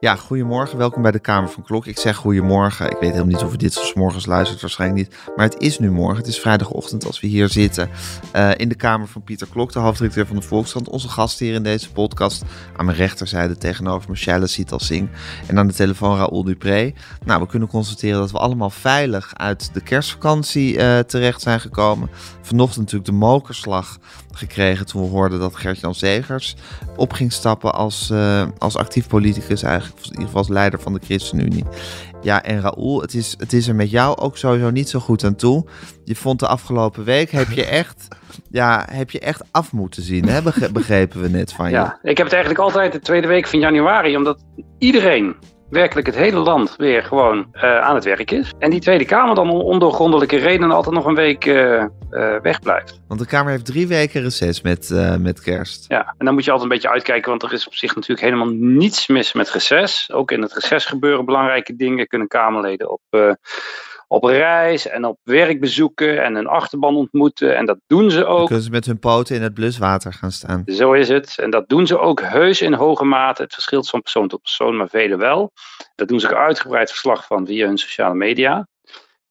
Ja, goedemorgen. Welkom bij de Kamer van Klok. Ik zeg goedemorgen. Ik weet helemaal niet of je dit s morgens luistert, waarschijnlijk niet. Maar het is nu morgen. Het is vrijdagochtend als we hier zitten uh, in de Kamer van Pieter Klok, de hoofddirecteur van de Volkskrant. Onze gast hier in deze podcast. Aan mijn rechterzijde tegenover Michelle Sital Singh. En aan de telefoon Raoul Dupré. Nou, we kunnen constateren dat we allemaal veilig uit de kerstvakantie uh, terecht zijn gekomen. Vanochtend natuurlijk de mokerslag gekregen toen we hoorden dat Gert-Jan Zegers op ging stappen als, uh, als actief politicus eigenlijk, in ieder geval als leider van de ChristenUnie. Ja, en Raoul, het is, het is er met jou ook sowieso niet zo goed aan toe. Je vond de afgelopen week, heb je echt, ja, heb je echt af moeten zien, hè? begrepen we net van je. Ja, ik heb het eigenlijk altijd de tweede week van januari, omdat iedereen werkelijk het hele land weer gewoon uh, aan het werk is. En die Tweede Kamer dan om ondoorgrondelijke redenen altijd nog een week uh, uh, wegblijft. Want de Kamer heeft drie weken reces met, met kerst. Ja, en dan moet je altijd een beetje uitkijken, want er is op zich natuurlijk helemaal niets mis met reces. Ook in het reces gebeuren belangrijke dingen. Kunnen Kamerleden op op reis en op werkbezoeken en een achterban ontmoeten. En dat doen ze ook. Dan kunnen ze met hun poten in het bluswater gaan staan. Zo is het. En dat doen ze ook heus in hoge mate. Het verschilt van persoon tot persoon, maar velen wel. Dat doen ze ook uitgebreid verslag van via hun sociale media.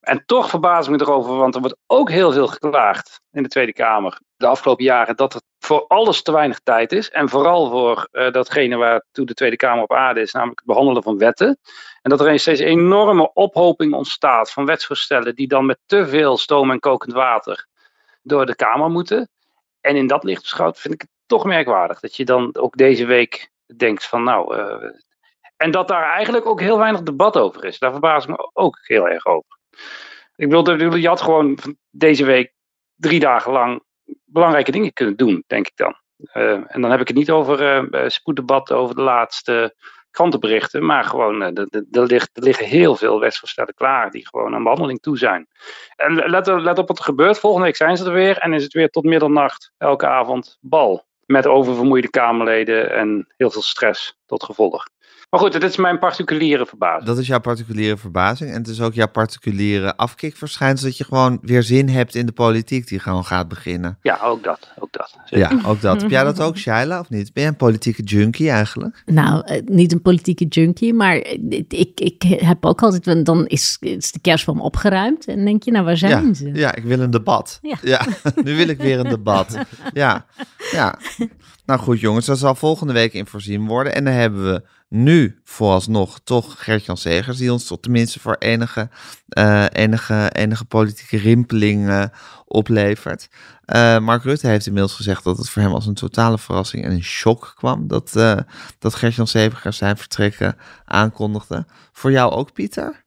En toch verbaas ik me erover, want er wordt ook heel veel geklaagd in de Tweede Kamer de afgelopen jaren dat er voor alles te weinig tijd is. En vooral voor uh, datgene waartoe de Tweede Kamer op aarde is, namelijk het behandelen van wetten. En dat er een steeds enorme ophoping ontstaat van wetsvoorstellen die dan met te veel stoom en kokend water door de Kamer moeten. En in dat licht beschouwd vind ik het toch merkwaardig dat je dan ook deze week denkt van nou. Uh, en dat daar eigenlijk ook heel weinig debat over is. Daar verbaas ik me ook heel erg over. Ik bedoel, je had gewoon deze week drie dagen lang belangrijke dingen kunnen doen, denk ik dan. Uh, en dan heb ik het niet over uh, spoeddebat over de laatste krantenberichten, maar gewoon, er, ligt, er liggen heel veel wetsvoorstellen klaar die gewoon aan behandeling toe zijn. En let, let op wat er gebeurt. Volgende week zijn ze er weer en is het weer tot middernacht elke avond bal. Met oververmoeide Kamerleden en heel veel stress tot gevolg. Maar goed, dit is mijn particuliere verbazing. Dat is jouw particuliere verbazing. En het is ook jouw particuliere afkikverschijnsel dat je gewoon weer zin hebt in de politiek die gewoon gaat beginnen. Ja, ook dat. Ook dat ja, ook dat. Heb jij dat ook, Shaila, of niet? Ben jij een politieke junkie eigenlijk? Nou, eh, niet een politieke junkie, maar ik, ik heb ook altijd, dan is, is de kerstboom opgeruimd en denk je, nou waar zijn ja, ze? Ja, ik wil een debat. Ja. ja, nu wil ik weer een debat. Ja, ja. Nou goed jongens, dat zal volgende week in voorzien worden. En dan hebben we nu vooralsnog toch Gert-Jan Segers, die ons tot tenminste voor enige, uh, enige, enige politieke rimpeling oplevert. Uh, Mark Rutte heeft inmiddels gezegd dat het voor hem als een totale verrassing en een shock kwam dat, dat Gert-Jan Segers zijn vertrekken aankondigde. Voor jou ook, Pieter?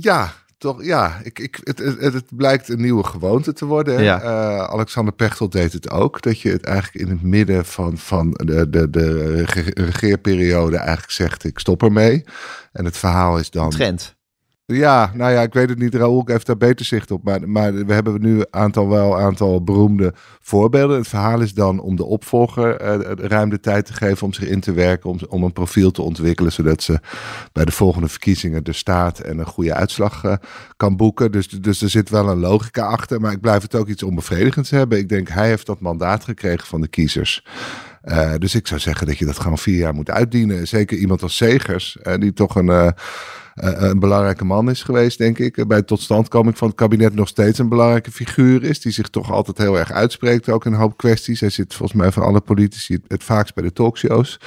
ja, toch, ja, ik, ik, het, het, het, blijkt een nieuwe gewoonte te worden. Ja. Uh, Alexander Pechtel deed het ook. Dat je het eigenlijk in het midden van, van de, de, de regeerperiode eigenlijk zegt, ik stop ermee. En het verhaal is dan... Trend. Ja, nou ja, ik weet het niet. Raoul heeft daar beter zicht op. Maar, maar we hebben nu een aantal, wel aantal beroemde voorbeelden. Het verhaal is dan om de opvolger uh, ruim de tijd te geven om zich in te werken. Om, om een profiel te ontwikkelen. Zodat ze bij de volgende verkiezingen er staat en een goede uitslag uh, kan boeken. Dus, dus er zit wel een logica achter. Maar ik blijf het ook iets onbevredigends hebben. Ik denk, hij heeft dat mandaat gekregen van de kiezers. Uh, dus ik zou zeggen dat je dat gewoon vier jaar moet uitdienen. Zeker iemand als Segers, die toch een een belangrijke man is geweest, denk ik. Bij de totstandkoming van het kabinet nog steeds een belangrijke figuur is. Die zich toch altijd heel erg uitspreekt, ook in een hoop kwesties. Hij zit volgens mij van alle politici het, het vaakst bij de talkshows.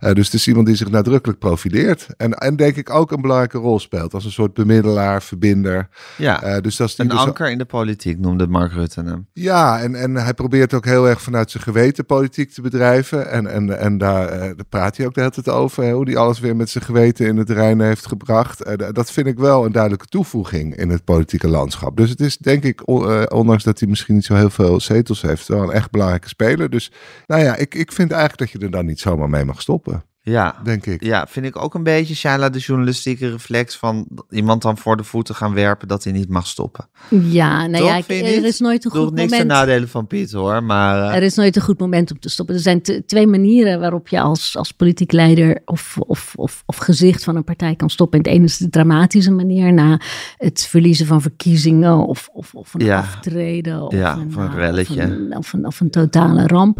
Uh, dus het is iemand die zich nadrukkelijk profileert. En, en denk ik ook een belangrijke rol speelt. Als een soort bemiddelaar, verbinder. Ja, uh, dus dat is een dus anker in de politiek noemde Mark Rutte hem. Ja, en, en hij probeert ook heel erg vanuit zijn geweten politiek te bedrijven. En, en, en daar, daar praat hij ook de hele tijd over. Hè, hoe hij alles weer met zijn geweten in het reinen heeft gebracht. Eh, dat vind ik wel een duidelijke toevoeging in het politieke landschap. Dus het is denk ik, eh, ondanks dat hij misschien niet zo heel veel zetels heeft, wel een echt belangrijke speler. Dus nou ja, ik, ik vind eigenlijk dat je er dan niet zomaar mee mag stoppen. Ja. denk ik. Ja, vind ik ook een beetje, Shaila, de journalistieke reflex van iemand dan voor de voeten gaan werpen dat hij niet mag stoppen. Ja, nou Toch, ja, ik- er is nooit een goed niks ten moment. nadele van Piet hoor, maar... eh, Er is nooit een goed moment om te stoppen. Er zijn twee manieren waarop je als, als politiek leider of, of, of, of gezicht van een partij kan stoppen. En het ene is de dramatische manier na het verliezen van verkiezingen of, of, of een Ja. aftreden of, Ja, een, of een relletje. Of een, of, een, of een totale ramp.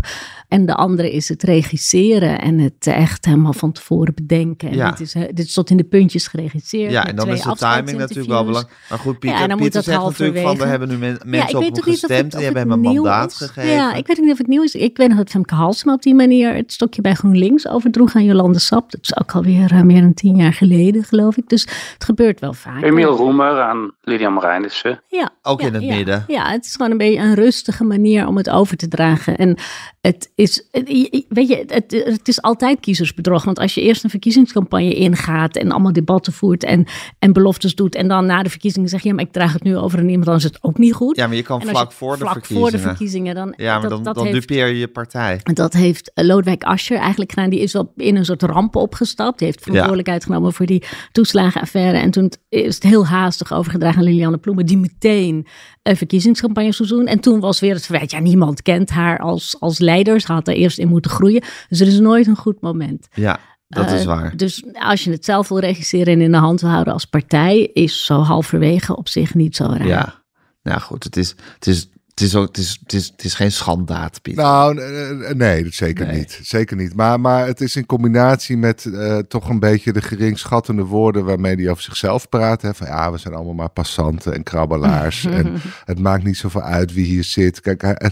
En de andere is het regisseren en het echt helemaal van tevoren bedenken. En Ja. dit, is, eh, dit is tot in de puntjes geregisseerd. ja, en dan is de timing natuurlijk wel belangrijk. Maar goed, Pieter, Ja, en dan moet Pieter dat zegt natuurlijk van, we hebben nu men- Ja, mensen ik op weet hem ook niet of gestemd, het- die of hebben hem een mandaat is. gegeven. Ja, ik weet ook niet of het nieuw is. Ik weet nog dat Femke Halsema op die manier het stokje bij GroenLinks overdroeg aan Jolande Sap. Dat is ook alweer uh, meer dan tien jaar geleden, geloof ik. Dus het gebeurt wel vaak. Emiel Roemer aan Lilian Marijnissen. Ja, Ook ja, in het ja. midden. Ja, het is gewoon een beetje een rustige manier om het over te dragen. En het is, je- weet je, het, het is altijd Want als je eerst een verkiezingscampagne ingaat en allemaal debatten voert en, en beloftes doet. En dan na de verkiezingen zeg je, ja, maar ik draag het nu over aan iemand, dan is het ook niet goed. Ja, maar je kan vlak je voor de vlak verkiezingen. voor de verkiezingen, dan, Ja, maar dat, dan, dat dan heeft, dupeer je je partij. dat heeft eh, Lodewijk Asscher eigenlijk gedaan. Die is wel in een soort ramp opgestapt. Die heeft verantwoordelijkheid genomen voor die toeslagenaffaire. En toen is het heel haastig overgedragen aan Lilianne Ploemen. Die meteen een verkiezingscampagne zou doen. En toen was weer het verwijt. Ja, niemand kent haar als, als leider. Ze had er eerst in moeten groeien. Dus er is nooit een goed moment. Ja, dat is Eh, waar. Dus als je het zelf wil regisseren en in de hand wil houden als partij, is zo halverwege op zich niet zo raar. Ja, nou goed, het is, het is, het is, ook, het is, het is, het is geen schandaad, Pieter. Nou, eh, nee, dat zeker Nee. niet. Zeker niet. Maar, maar het is in combinatie met eh, toch een beetje de geringschattende woorden waarmee hij over zichzelf praat. Hè? Van ja, we zijn allemaal maar passanten en krabbelaars. en het maakt niet zoveel uit wie hier zit. Kijk, hij-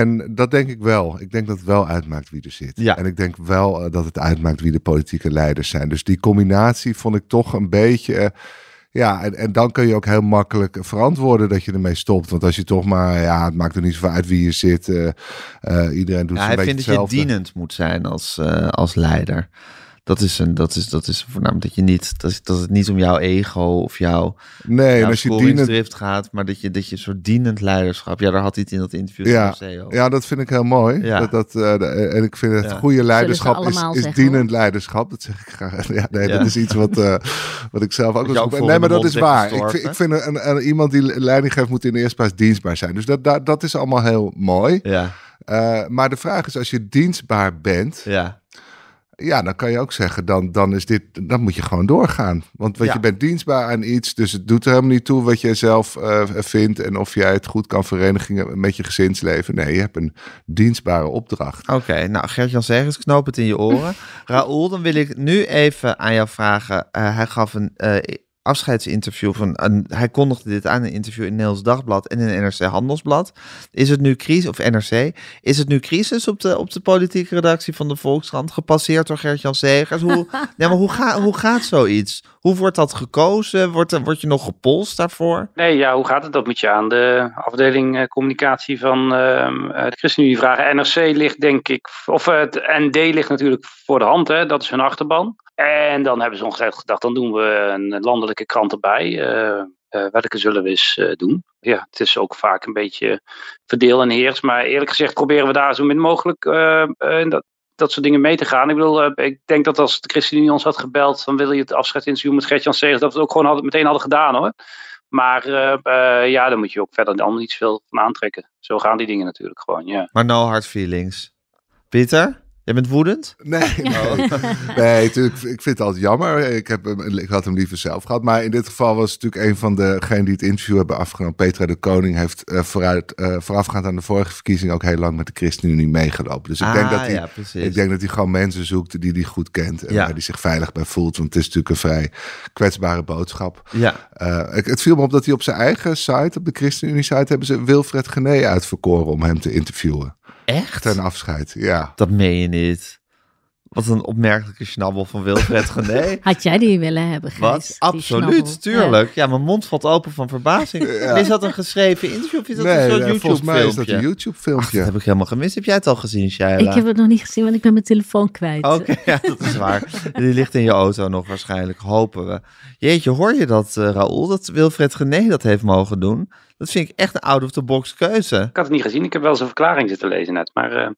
en, dat denk ik wel. Ik denk dat het wel uitmaakt wie er zit. Ja. En ik denk wel eh, dat het uitmaakt wie de politieke leiders zijn. Dus die combinatie vond ik toch een beetje. eh, ja, en, en dan kun je ook heel makkelijk verantwoorden dat je ermee stopt. Want als je toch maar, ja, het maakt er niet zoveel uit wie je zit. eh, iedereen doet Ja, hij beetje vindt dat je hetzelfde. dienend moet zijn als, eh, als leider. Dat is, een, dat, is, dat is voornamelijk dat je niet, dat, is- dat het niet om jouw ego of jouw, Nee, jouw als je dienend... gaat, maar dat je, dat je een soort dienend leiderschap. Ja, daar had hij het in dat interview Ja, over. Ja, dat vind ik heel mooi. Ja. Dat, dat, eh, de- en ik vind het Ja. goede leiderschap is, allemaal is zeggen, dienend leiderschap. Dat zeg ik graag. Ja, nee, Ja. dat is iets wat, eh, wat ik zelf ook ook Nee, maar dat is waar. Ik vind, ik vind een, een- iemand die leiding geeft moet in de eerste plaats dienstbaar zijn. Dus dat, dat, dat is allemaal heel mooi. Ja, Eh, maar de vraag is, als je dienstbaar bent, ja. Ja, dan kan je ook zeggen, dan, dan, is dit, dan moet je gewoon doorgaan. Want wat Ja. je bent dienstbaar aan iets, dus het doet er helemaal niet toe wat jij zelf eh, vindt en of jij het goed kan verenigen met je gezinsleven. Nee, je hebt een dienstbare opdracht. Oké, nou Gert-Jan Segers, knoop het in je oren. Raoul, dan wil ik nu even aan jou vragen. Eh, hij gaf een eh, afscheidsinterview. Van, een, hij kondigde dit aan in een interview in Nederlands Dagblad en in NRC Handelsblad. Is het nu crisis, of NRC, is het nu crisis op de, op de politieke redactie van de Volkskrant? Gepasseerd door Gert-Jan Segers? Hoe, ja, maar hoe, ga, hoe gaat zoiets? Hoe wordt dat gekozen? Wordt, word je nog gepolst daarvoor? Nee, ja, hoe gaat het? Dat moet je aan de afdeling eh, communicatie van ehm, eh, de ChristenUnie vragen. NRC ligt denk ik, of eh, het ND ligt natuurlijk voor de hand, hè? dat is hun achterban. En dan hebben ze ongetwijfeld gedacht, dan doen we een landelijke krant erbij. welke zullen we eens doen? Ja, het is ook vaak een beetje verdeel en heers. Maar eerlijk gezegd proberen we daar zo min mogelijk in dat, dat soort dingen mee te gaan. Ik bedoel, eh, ik denk dat als de ChristenUnie ons had gebeld, dan wil je het afscheidsinterview met Gert-Jan Segers, dat we het ook gewoon hadden, meteen hadden gedaan hoor. Maar eh, eh, ja, dan moet je ook verder allemaal niet zoveel van aantrekken. Zo gaan die dingen natuurlijk gewoon, ja. Maar no hard feelings. Pieter, jij bent woedend? Nee, nee, nee natuurlijk, ik vind het altijd jammer. Ik, heb hem, ik had hem liever zelf gehad. Maar in dit geval was het natuurlijk een van degenen die het interview hebben afgenomen. Petra de Koning heeft eh, vooruit, eh, voorafgaand aan de vorige verkiezing ook heel lang met de ChristenUnie meegelopen. Dus ik denk dat hij Ah, ja, precies. Ik denk dat hij gewoon mensen zoekt die hij goed kent en Ja. waar hij zich veilig bij voelt. Want het is natuurlijk een vrij kwetsbare boodschap. Ja, Eh, ik- het viel me op dat hij op zijn eigen site, op de ChristenUnie-site, hebben ze Wilfred Gené uitverkoren om hem te interviewen. Echt? Ten afscheid, ja. Dat meen je niet. Wat een opmerkelijke schnabbel van Wilfred Gené. Had jij die willen hebben, Gijs? Wat? Absoluut, schnabbel? tuurlijk. Ja. mijn mond valt open van verbazing. Ja. Is dat een geschreven interview of is dat een nee, soort nee, volgens mij is dat YouTube-filmpje? een Ach, YouTube-filmpje. dat heb ik helemaal gemist. Heb jij het al gezien, Shaila? Ik heb het nog niet gezien, want ik ben mijn telefoon kwijt. Oké, ja, dat is waar. Die ligt in je auto nog waarschijnlijk, hopen we. Jeetje, hoor je dat, eh Raoul, dat Wilfred Gené dat heeft mogen doen? Dat vind ik echt een out-of-the-box keuze. Ik had het niet gezien, ik heb wel zijn verklaring zitten lezen net. Maar eh,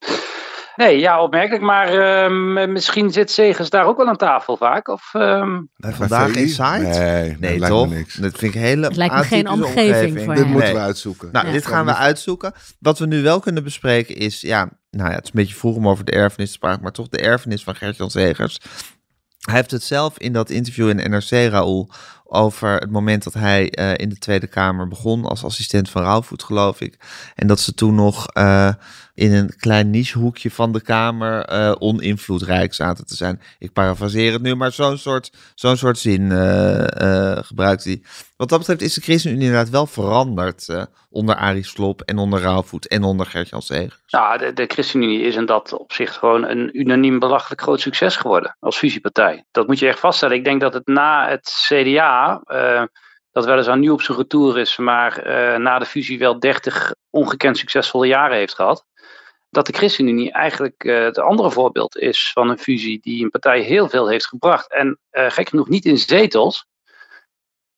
Nee, ja, opmerkelijk. Maar uh, misschien zit Segers daar ook wel aan tafel vaak. Of, uh... vandaag in site? Nee, nee dat toch? Niks. Dat vind ik hele Het lijkt me geen omgeving, voor Dit hem. moeten we uitzoeken. Nou, Ja. dit gaan we uitzoeken. Wat we nu wel kunnen bespreken is, ja, nou ja, het is een beetje vroeg om over de erfenis te praten, maar toch de erfenis van Gert-Jan Zegers. Hij heeft het zelf in dat interview in NRC, Raoul, over het moment dat hij eh, in de Tweede Kamer begon als assistent van Rauwvoet, geloof ik. En dat ze toen nog eh, in een klein nichehoekje van de Kamer eh, oninvloedrijk zaten te zijn. Ik parafraseer het nu, maar zo'n soort, zo'n soort zin gebruikt hij. Wat dat betreft is de ChristenUnie inderdaad wel veranderd onder Arie Slob en onder Rauwvoet en onder Gert-Jan Segers. Nou, de, ChristenUnie is in dat opzicht gewoon een unaniem belachelijk groot succes geworden als fusiepartij. Dat moet je echt vaststellen. Ik denk dat het na het CDA, eh, dat weliswaar nu op zijn retour is, maar eh, na de fusie wel 30 ongekend succesvolle jaren heeft gehad. Dat de ChristenUnie eigenlijk eh, het andere voorbeeld is van een fusie die een partij heel veel heeft gebracht. En gek genoeg niet in zetels.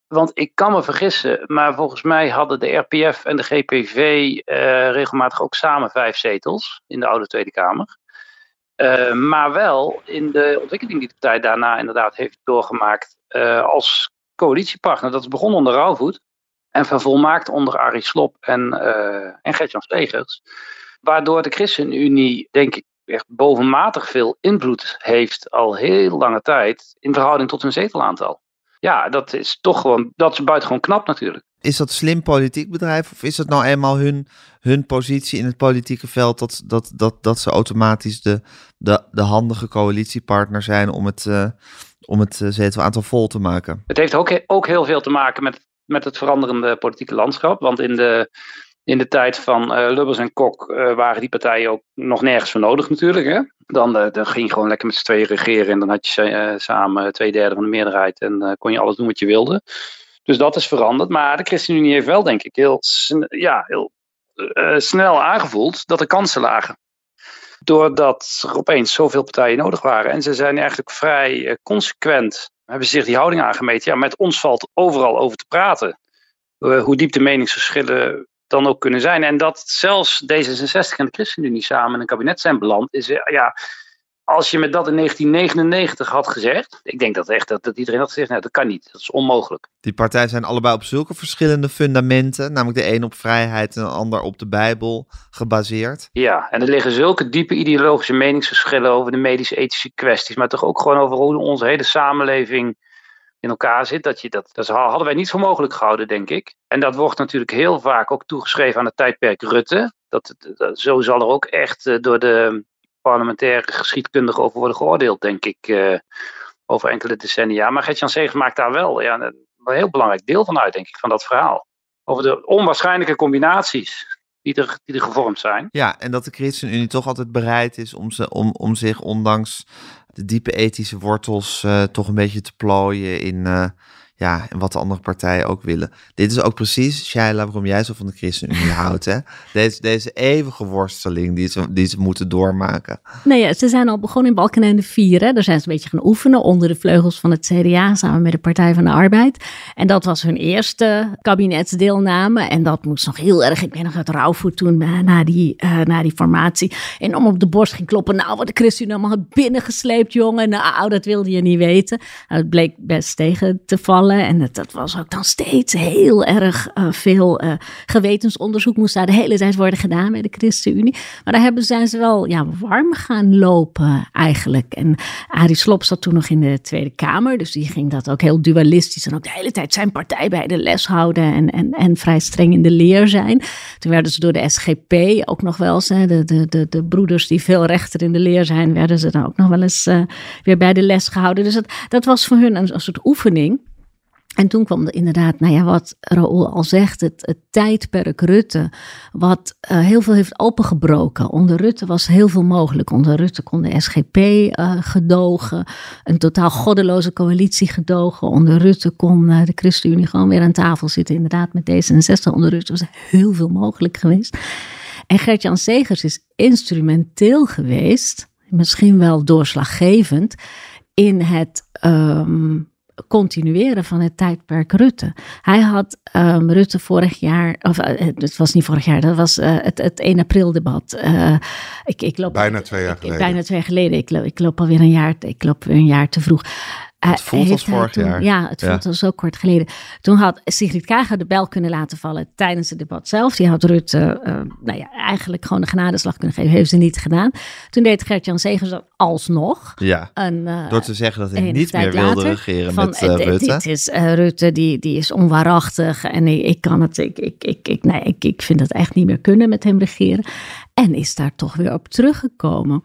Want ik kan me vergissen, maar volgens mij hadden de RPF en de GPV regelmatig ook samen vijf zetels in de oude Tweede Kamer. Maar wel in de ontwikkeling die de partij daarna inderdaad heeft doorgemaakt als coalitiepartner. Dat is onder Rauwvoet en vervolmaakt onder Arie Slob en, eh en Gert-Jan Stegers. Waardoor de ChristenUnie, denk ik, echt bovenmatig veel invloed heeft al heel lange tijd in verhouding tot hun zetelaantal. Ja, dat is toch gewoon, dat is buitengewoon knap natuurlijk. Is dat slim politiek bedrijf of is dat nou eenmaal hun, hun positie in het politieke veld dat, dat, dat, dat ze automatisch de, de, de handige coalitiepartner zijn om het, eh, om het eh, zetelaantal vol te maken? Het heeft ook, ook heel veel te maken met, met het veranderende politieke landschap. Want in de, in de tijd van eh, Lubbers en Kok eh, waren die partijen ook nog nergens voor nodig natuurlijk. Hè? Dan, dan ging je gewoon lekker met z'n tweeën regeren en dan had je samen twee derde van de meerderheid en kon je alles doen wat je wilde. Dus dat is veranderd. Maar de ChristenUnie heeft wel, denk ik, heel, ja, heel snel aangevoeld dat de kansen lagen. Doordat er opeens zoveel partijen nodig waren. En ze zijn eigenlijk vrij eh, consequent, hebben zich die houding aangemeten. Ja, met ons valt overal over te praten. Eh, hoe diep de meningsverschillen dan ook kunnen zijn. En dat zelfs D66 en de ChristenUnie samen in een kabinet zijn beland. Is, eh, ja, als je me dat in 1999 had gezegd. Ik denk dat echt dat, dat iedereen had gezegd. Nou, dat kan niet. Dat is onmogelijk. Die partijen zijn allebei op zulke verschillende fundamenten, namelijk de een op vrijheid en de ander op de Bijbel gebaseerd. Ja, en er liggen zulke diepe ideologische meningsverschillen over de medische-ethische kwesties, maar toch ook gewoon over hoe onze hele samenleving in elkaar zit. Dat, je dat, dat hadden wij niet voor mogelijk gehouden, denk ik. En dat wordt natuurlijk heel vaak ook toegeschreven aan het tijdperk Rutte. Dat, dat, zo zal er ook echt eh, door de parlementaire geschiedkundigen over worden geoordeeld, denk ik, eh, over enkele decennia. Maar Gert-Jan maakt daar wel ja, een, een heel belangrijk deel van uit, denk ik, van dat verhaal. Over de onwaarschijnlijke combinaties die er, die er gevormd zijn. Ja, en dat de ChristenUnie toch altijd bereid is om, ze, om, om zich ondanks de diepe ethische wortels eh, toch een beetje te plooien in, eh, ja, in wat de andere partijen ook willen. Dit is ook precies, Shaila, waarom jij zo van de ChristenUnie houdt. Hè? Deze, deze eeuwige worsteling die ze, die ze moeten doormaken. Nee, ja, ze zijn al begonnen in Balkenende 4. Hè. Daar zijn ze een beetje gaan oefenen onder de vleugels van het CDA samen met de Partij van de Arbeid. En dat was hun eerste kabinetsdeelname. En dat moest nog heel erg, ik weet nog dat Rauwvoet toen eh, na, die, eh, na die formatie enorm op de borst ging kloppen. Nou, wat de ChristenUnie allemaal had binnengesleept, jongen. Nou, dat wilde je niet weten. Nou, het bleek best tegen te vallen. En dat, was ook dan steeds heel erg eh, veel eh, gewetensonderzoek moest daar de hele tijd worden gedaan bij de ChristenUnie. Maar daar hebben, zijn ze wel ja, warm gaan lopen eigenlijk. En Arie Slob zat toen nog in de Tweede Kamer. Dus die ging dat ook heel dualistisch en ook de hele tijd zijn partij bij de les houden. En, en, en vrij streng in de leer zijn. Toen werden ze door de SGP ook nog wel eens, hè, de, de, de, de broeders die veel rechter in de leer zijn, werden ze dan ook nog wel eens uh, weer bij de les gehouden. Dus dat, dat was voor hun een soort oefening. En toen kwam er inderdaad, nou ja, wat Raoul al zegt, het, tijdperk Rutte, wat uh, heel veel heeft opengebroken. Onder Rutte was heel veel mogelijk. Onder Rutte kon de SGP uh, gedogen, een totaal goddeloze coalitie gedogen. Onder Rutte kon uh, de ChristenUnie gewoon weer aan tafel zitten, inderdaad met D66. Onder Rutte was heel veel mogelijk geweest. En Gert-Jan Segers is instrumenteel geweest, misschien wel doorslaggevend, in het... Um, continueren van het tijdperk Rutte. Hij had um, Rutte vorig jaar, of uh, het was niet vorig jaar, dat was uh, het, het 1 april debat. Uh, ik, ik loop, bijna twee jaar geleden. bijna twee jaar geleden. Ik loop, ik loop alweer een jaar, ik loop weer een jaar te vroeg. Het voelt als vorig toen, jaar. Ja, het voelt al zo kort geleden. Toen had Sigrid Kager de bel kunnen laten vallen tijdens het debat zelf. Die had Rutte uh, nou ja, eigenlijk gewoon een genadeslag kunnen geven. Heeft ze niet gedaan. Toen deed Gert-Jan Segers alsnog. Ja, een, uh, door te zeggen dat hij niet meer wilde later, regeren van, met uh, Rutte. Dit is Rutte, die, die is onwaarachtig. En ik, ik kan het, ik, ik, ik, ik, nee, ik, ik vind het echt niet meer kunnen met hem regeren. En is daar toch weer op teruggekomen.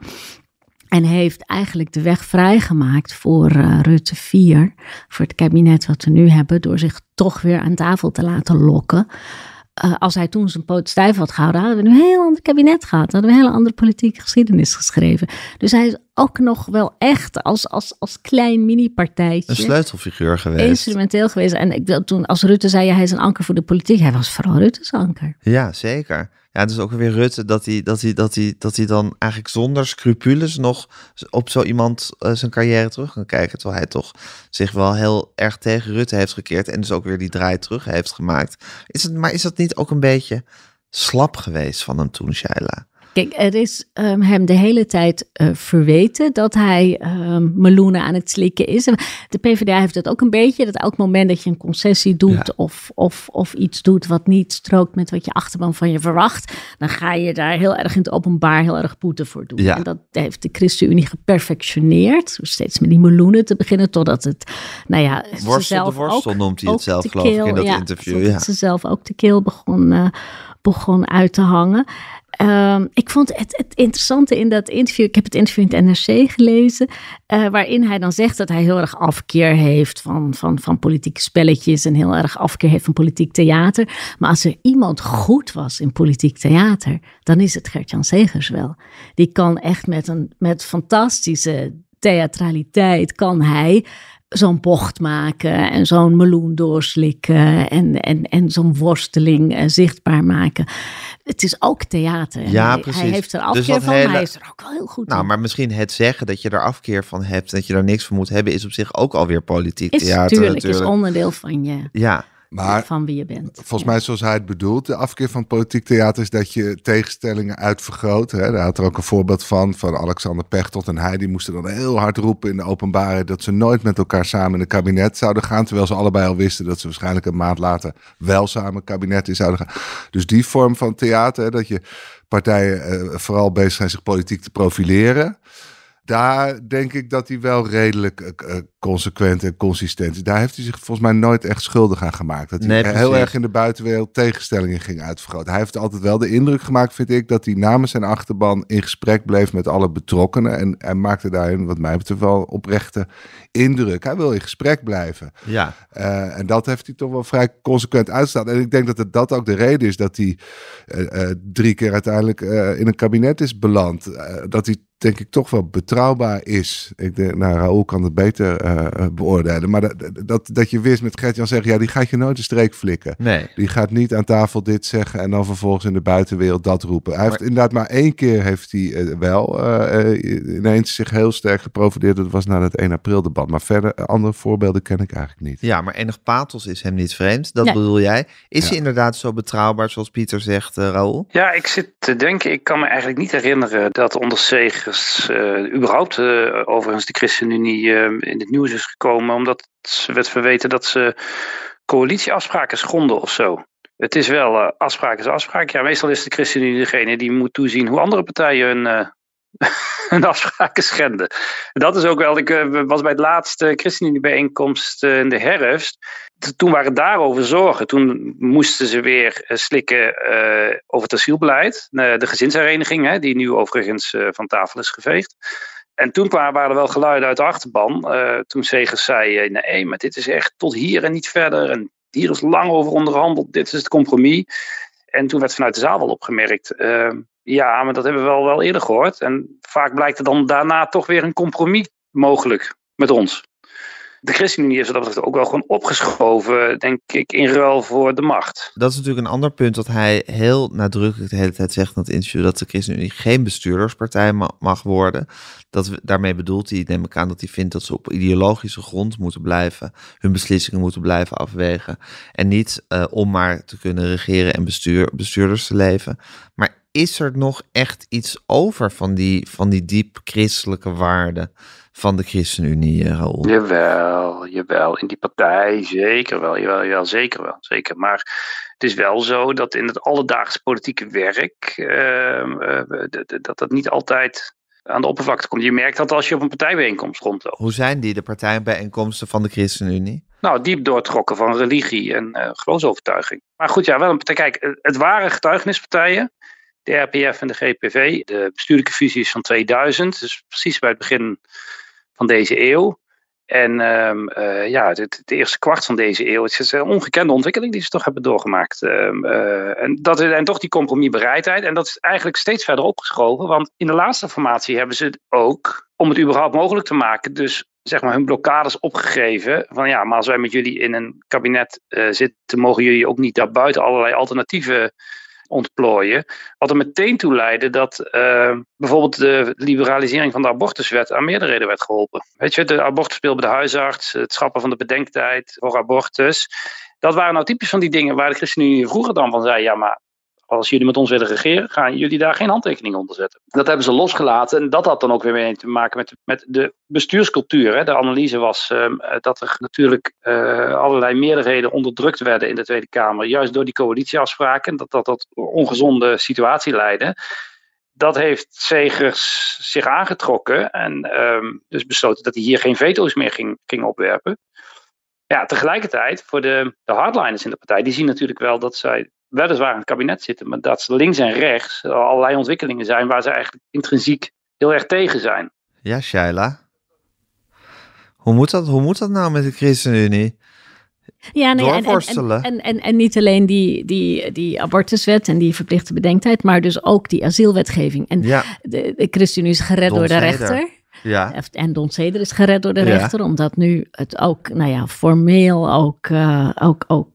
En heeft eigenlijk de weg vrijgemaakt voor uh, Rutte 4, voor het kabinet wat we nu hebben, door zich toch weer aan tafel te laten lokken. Uh, als hij toen zijn poot stijf had gehouden, hadden we nu een heel ander kabinet gehad. Hadden we een hele andere politieke geschiedenis geschreven. Dus hij is ook nog wel echt als, als, als klein mini-partijtje. Een sleutelfiguur geweest. Instrumenteel geweest. En ik, toen als Rutte zei, hij is een anker voor de politiek. Hij was vooral Rutte's anker. Ja, zeker. Ja, is ook weer Rutte dat hij, dat, hij, dat, hij, dat hij dan eigenlijk zonder scrupules nog op zo iemand uh, zijn carrière terug kan kijken. Terwijl hij toch zich wel heel erg tegen Rutte heeft gekeerd en dus ook weer die draai terug heeft gemaakt. Is het, maar is dat niet ook een beetje slap geweest van hem toen, Shaila? Kijk, er is um, hem de hele tijd uh, verweten dat hij um, meloenen aan het slikken is. De PvdA heeft dat ook een beetje, dat elk moment dat je een concessie doet ja. of, of, of iets doet wat niet strookt met wat je achterban van je verwacht, dan ga je daar heel erg in het openbaar heel erg boete voor doen. Ja. En dat heeft de ChristenUnie geperfectioneerd, steeds met die meloenen te beginnen, totdat het, nou ja... Worstel de worstel ook, noemt hij het zelf, geloof ik, in dat ja, interview. Ja, ze zelf ook de keel begon, uh, begon uit te hangen. Um, ik vond het, het, interessante in dat interview, ik heb het interview in het NRC gelezen, uh, waarin hij dan zegt dat hij heel erg afkeer heeft van, van, van politieke spelletjes en heel erg afkeer heeft van politiek theater. Maar als er iemand goed was in politiek theater, dan is het Gert-Jan Segers wel. Die kan echt met een met fantastische theatraliteit, kan hij zo'n bocht maken en zo'n meloen doorslikken en, en, en zo'n worsteling uh, zichtbaar maken. Het is ook theater. Ja, hij, precies. Hij heeft er afkeer dus van, hele... hij is er ook wel heel goed Nou, in. maar misschien het zeggen dat je er afkeer van hebt, dat je er niks van moet hebben, is op zich ook alweer politiek is theater tuurlijk, natuurlijk. is onderdeel van je, Ja, Maar van wie je bent. volgens mij zoals hij het bedoelt, de afkeer van politiek theater is dat je tegenstellingen uitvergroot. Hè? Daar had er ook een voorbeeld van, van Alexander Pechtold en hij. Die moesten dan heel hard roepen in de openbaarheid dat ze nooit met elkaar samen in een kabinet zouden gaan. Terwijl ze allebei al wisten dat ze waarschijnlijk een maand later wel samen een kabinet in zouden gaan. Dus die vorm van theater, hè, dat je partijen eh, vooral bezig zijn zich politiek te profileren. Daar denk ik dat hij wel redelijk uh, consequent en consistent is. Daar heeft hij zich volgens mij nooit echt schuldig aan gemaakt. Dat hij Nee, heel erg in de buitenwereld tegenstellingen ging uitvergroten. Hij heeft altijd wel de indruk gemaakt, vind ik, dat hij namens zijn achterban in gesprek bleef met alle betrokkenen. En hij maakte daarin, wat mij betreft, wel oprechte indruk. Hij wil in gesprek blijven. ja. Uh, en dat heeft hij toch wel vrij consequent uitstaan. En ik denk dat het, dat ook de reden is dat hij uh, drie keer uiteindelijk in een kabinet is beland. dat hij denk ik toch wel betrouwbaar is. Ik denk, nou, Raoul kan het beter uh, beoordelen. Maar dat, dat, dat je wist met Gert-Jan zeggen, ja, die gaat je nooit een streek flikken. Nee. Die gaat niet aan tafel dit zeggen en dan vervolgens in de buitenwereld dat roepen. Hij Maar- heeft inderdaad maar één keer heeft hij uh, wel uh, ineens zich heel sterk geprofileerd. Dat was na het 1 april debat. Maar verder, andere voorbeelden ken ik eigenlijk niet. Ja, maar enig pathos is hem niet vreemd. Dat Nee. bedoel jij. Is Ja. hij inderdaad zo betrouwbaar zoals Pieter zegt, uh, Raoul? Ja, ik zit te denken, ik kan me eigenlijk niet herinneren dat onder Segers uh, überhaupt uh, overigens de ChristenUnie uh, in het nieuws is gekomen, omdat ze werd verweten dat ze coalitieafspraken schonden of zo. Het is wel uh, afspraak is afspraak. Ja, meestal is de ChristenUnie degene die moet toezien hoe andere partijen hun, hun afspraken schenden. Dat is ook wel, ik uh, was bij het laatste ChristenUnie-bijeenkomst in de herfst. Toen waren daarover zorgen. Toen moesten ze weer slikken over het asielbeleid. de gezinshereniging, die nu overigens van tafel is geveegd. En toen waren er wel geluiden uit de achterban. Toen Segers zei, nee, maar dit is echt tot hier en niet verder. En hier is lang over onderhandeld. Dit is het compromis. En toen werd vanuit de zaal wel opgemerkt. Ja, maar dat hebben we wel, wel eerder gehoord. En vaak blijkt er dan daarna toch weer een compromis mogelijk met ons. de ChristenUnie is dat ook wel gewoon opgeschoven, denk ik, in ruil voor de macht. Dat is natuurlijk een ander punt dat hij heel nadrukkelijk de hele tijd zegt in het interview, dat de ChristenUnie geen bestuurderspartij mag worden. Dat daarmee bedoelt hij, neem ik aan, dat hij vindt dat ze op ideologische grond moeten blijven, hun beslissingen moeten blijven afwegen. En niet uh, om maar te kunnen regeren en bestuur, bestuurders te leven. Maar is er nog echt iets over van die, van die diep christelijke waarden van de ChristenUnie, eh, Raoul? Jawel, jawel. In die partij zeker wel. Jawel, jawel, zeker wel. Zeker. Maar het is wel zo dat in het alledaagse politieke werk, uh, uh, dat dat niet altijd aan de oppervlakte komt. Je merkt dat als je op een partijbijeenkomst rondloopt. Hoe zijn die, de partijbijeenkomsten van de ChristenUnie? Nou, diep doortrokken van religie en uh, geloofsovertuiging. Maar goed, ja, wel een partij. Kijk, het waren getuigenispartijen de RPF en de GPV. De bestuurlijke fusie is van 2000, dus precies bij het begin van deze eeuw. En um, uh, ja, het, eerste kwart van deze eeuw, het is een ongekende ontwikkeling die ze toch hebben doorgemaakt. Um, uh, en, dat, en toch die compromisbereidheid. En dat is eigenlijk steeds verder opgeschoven, want in de laatste formatie hebben ze ook, om het überhaupt mogelijk te maken, dus zeg maar hun blokkades opgegeven. Van ja, maar als wij met jullie in een kabinet uh, zitten, mogen jullie ook niet daarbuiten allerlei alternatieve ontplooien. Wat er meteen toe leidde dat uh, bijvoorbeeld de liberalisering van de abortuswet aan meerderheden werd geholpen. Weet je, de abortuspeel bij de huisarts, het schrappen van de bedenktijd voor abortus. Dat waren nou typisch van die dingen waar de ChristenUnie vroeger dan van zei: ja, maar als jullie met ons willen regeren, gaan jullie daar geen handtekening onder zetten. Dat hebben ze losgelaten en dat had dan ook weer te maken met, met de bestuurscultuur. Hè. De analyse was uh, dat er natuurlijk uh, allerlei meerderheden onderdrukt werden in de Tweede Kamer, juist door die coalitieafspraken, dat dat tot ongezonde situatie leidde. Dat heeft Segers zich aangetrokken en um, dus besloten dat hij hier geen veto's meer ging, ging opwerpen. Ja, tegelijkertijd, voor de, de hardliners in de partij, die zien natuurlijk wel dat zij weliswaar in het kabinet zitten, maar dat ze links en rechts allerlei ontwikkelingen zijn waar ze eigenlijk intrinsiek heel erg tegen zijn. Ja, Shaila. Hoe moet dat, hoe moet dat nou met de ChristenUnie? Ja, nee, en, en, en, en, en, niet alleen die, die, die abortuswet en die verplichte bedenktijd, maar dus ook die asielwetgeving. En ja. de, de ChristenUnie is gered door de rechter. Ja. En Don Ceder is gered door de rechter, omdat nu het ook, nou ja, formeel ook, uh, ook, ook,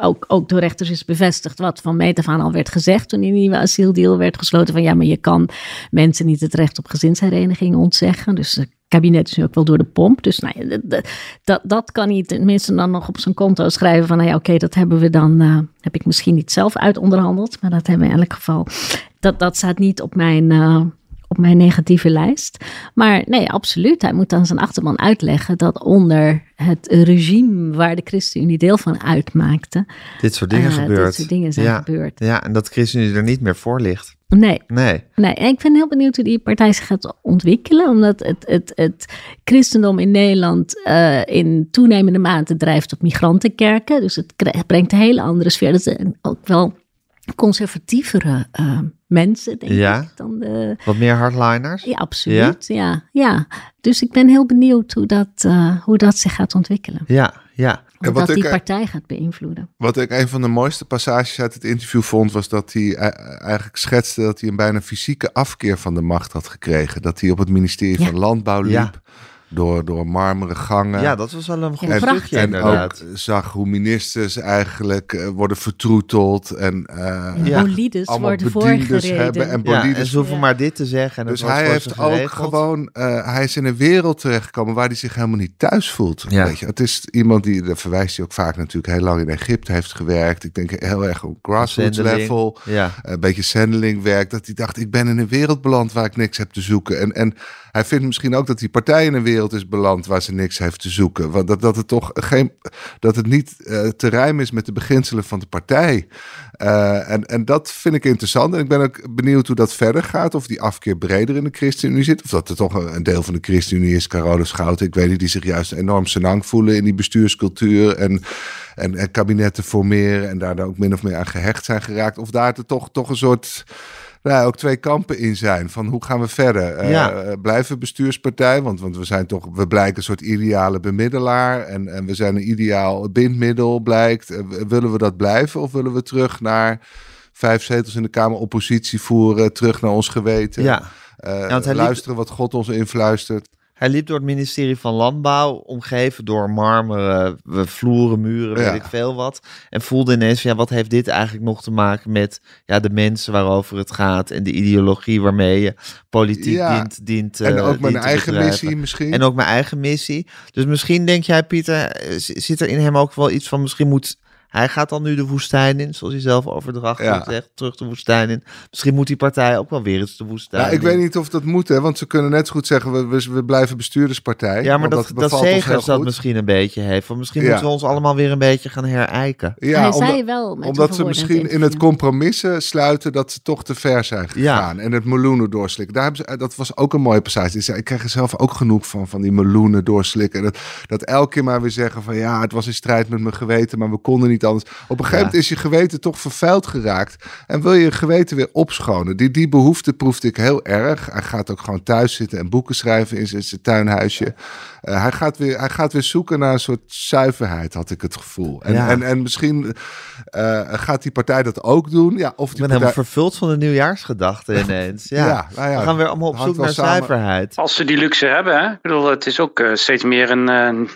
ook, ook door rechters is bevestigd wat van meet af aan al werd gezegd toen die nieuwe asieldeal werd gesloten. Van ja, maar je kan mensen niet het recht op gezinshereniging ontzeggen. Dus het kabinet is nu ook wel door de pomp. Dus nou ja, dat, dat, dat kan hij tenminste dan nog op zijn konto schrijven van nou ja, oké, dat hebben we dan, uh, heb ik misschien niet zelf uitonderhandeld, maar dat hebben we in elk geval. Dat, dat staat niet op mijn, uh, op mijn negatieve lijst. Maar nee, absoluut. Hij moet aan zijn achterban uitleggen dat onder het regime waar de ChristenUnie deel van uitmaakte. Dit soort dingen uh, gebeurt. Dit soort dingen zijn ja, gebeurd. Ja, en dat ChristenUnie er niet meer voor ligt. Nee. Nee. nee. En ik ben heel benieuwd hoe die partij zich gaat ontwikkelen. Omdat het, het, het christendom in Nederland uh, in toenemende mate drijft op migrantenkerken. Dus het brengt een hele andere sfeer. Dat is ook wel conservatievere uh, mensen, denk ja? ik. Dan de... Wat meer hardliners? Ja, absoluut. Ja? ja? Ja, Dus ik ben heel benieuwd hoe dat, uh, hoe dat zich gaat ontwikkelen. Ja, ja. Hoe dat die partij gaat beïnvloeden. Wat ik een van de mooiste passages uit het interview vond, was dat hij eigenlijk schetste dat hij een bijna fysieke afkeer van de macht had gekregen. Dat hij op het ministerie ja. van Landbouw liep. Ja door, door marmeren gangen. Ja, dat was wel een goed en, stukje en inderdaad. ook zag hoe ministers eigenlijk uh, worden vertroeteld en uh, ja. bolides allemaal worden bediendes hebben en bolides. Ja, en ze hoeven ja. maar dit te zeggen. En dus hij heeft ook gewoon, uh, hij is in een wereld terechtgekomen waar hij zich helemaal niet thuis voelt. Ja. Weet je. Het is iemand die, daar verwijst hij ook vaak natuurlijk, heel lang in Egypte heeft gewerkt. Ik denk heel erg op grassroots level, ja. een beetje zendeling werk. Dat hij dacht, ik ben in een wereld beland waar ik niks heb te zoeken. En, en hij vindt misschien ook dat die partij in een wereld is beland waar ze niks heeft te zoeken. Want dat, dat het toch geen, dat het niet uh, te rijmen is met de beginselen van de partij. Uh, en, en dat vind ik interessant. En ik ben ook benieuwd hoe dat verder gaat. Of die afkeer breder in de ChristenUnie zit. Of dat er toch een, deel van de ChristenUnie is, Carole Schouten. Ik weet niet, die zich juist enorm senang voelen in die bestuurscultuur. En, en, en kabinetten formeren. En daar dan ook min of meer aan gehecht zijn geraakt. Of daar er toch, toch een soort nou, ook twee kampen in zijn. Van hoe gaan we verder? Ja. Uh, blijven bestuurspartij? Want, want we zijn toch, we blijken een soort ideale bemiddelaar. En, en we zijn een ideaal bindmiddel, blijkt. Uh, willen we dat blijven? Of willen we terug naar vijf zetels in de Kamer oppositie voeren? Terug naar ons geweten? Ja. Uh, ja luisteren wat God ons influistert. Hij liep door het ministerie van Landbouw, omgeven door marmeren vloeren, muren, Ja. weet ik veel wat. En voelde ineens, ja, wat heeft dit eigenlijk nog te maken met ja, de mensen waarover het gaat en de ideologie waarmee je politiek Ja. dient, dient en eh, ook mijn eigen bedrijven. missie misschien. En ook mijn eigen missie. Dus misschien denk jij, Pieter, eh, zit er in hem ook wel iets van, misschien moet... Hij gaat dan nu de woestijn in, zoals hij zelf overdrachtelijk Ja. zegt, terug de woestijn in. Misschien moet die partij ook wel weer eens de woestijn Nou, ik in. weet niet of dat moet, hè, want ze kunnen net zo goed zeggen: we, we, we blijven bestuurderspartij. Ja, maar dat, dat, Segers dat goed. misschien een beetje heeft. Want misschien Ja. moeten we ons allemaal weer een beetje gaan herijken. Ja, hij omdat, zei wel met omdat een ze misschien in het compromissen sluiten dat ze toch te ver zijn Ja. gegaan. En het meloenen doorslikken. Daar hebben ze, dat was ook een mooie passage. Die zei, ik krijg er zelf ook genoeg van, van die meloenen doorslikken. En dat, dat elke keer maar weer zeggen van ja, het was in strijd met mijn geweten, maar we konden niet anders. Op een gegeven Ja. moment is je geweten toch vervuild geraakt. En wil je je geweten weer opschonen. Die, die behoefte proefde ik heel erg. Hij gaat ook gewoon thuis zitten en boeken schrijven in zijn, zijn tuinhuisje. Eh, hij, gaat weer, hij gaat weer zoeken naar een soort zuiverheid, had ik het gevoel. En, Ja. en, en misschien eh, gaat die partij dat ook doen. Ja, of Ik die ben helemaal vervuld van de nieuwjaarsgedachte ineens. Ja. Ja, nou ja, we gaan weer allemaal op zoek naar samen. zuiverheid. Als ze die luxe hebben, hè? ik bedoel, het is ook eh, steeds meer een,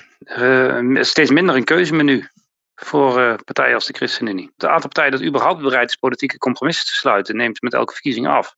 steeds minder een keuzemenu voor eh, partijen als de ChristenUnie. Het aantal partijen dat überhaupt bereid is politieke compromissen te sluiten, neemt met elke verkiezing af.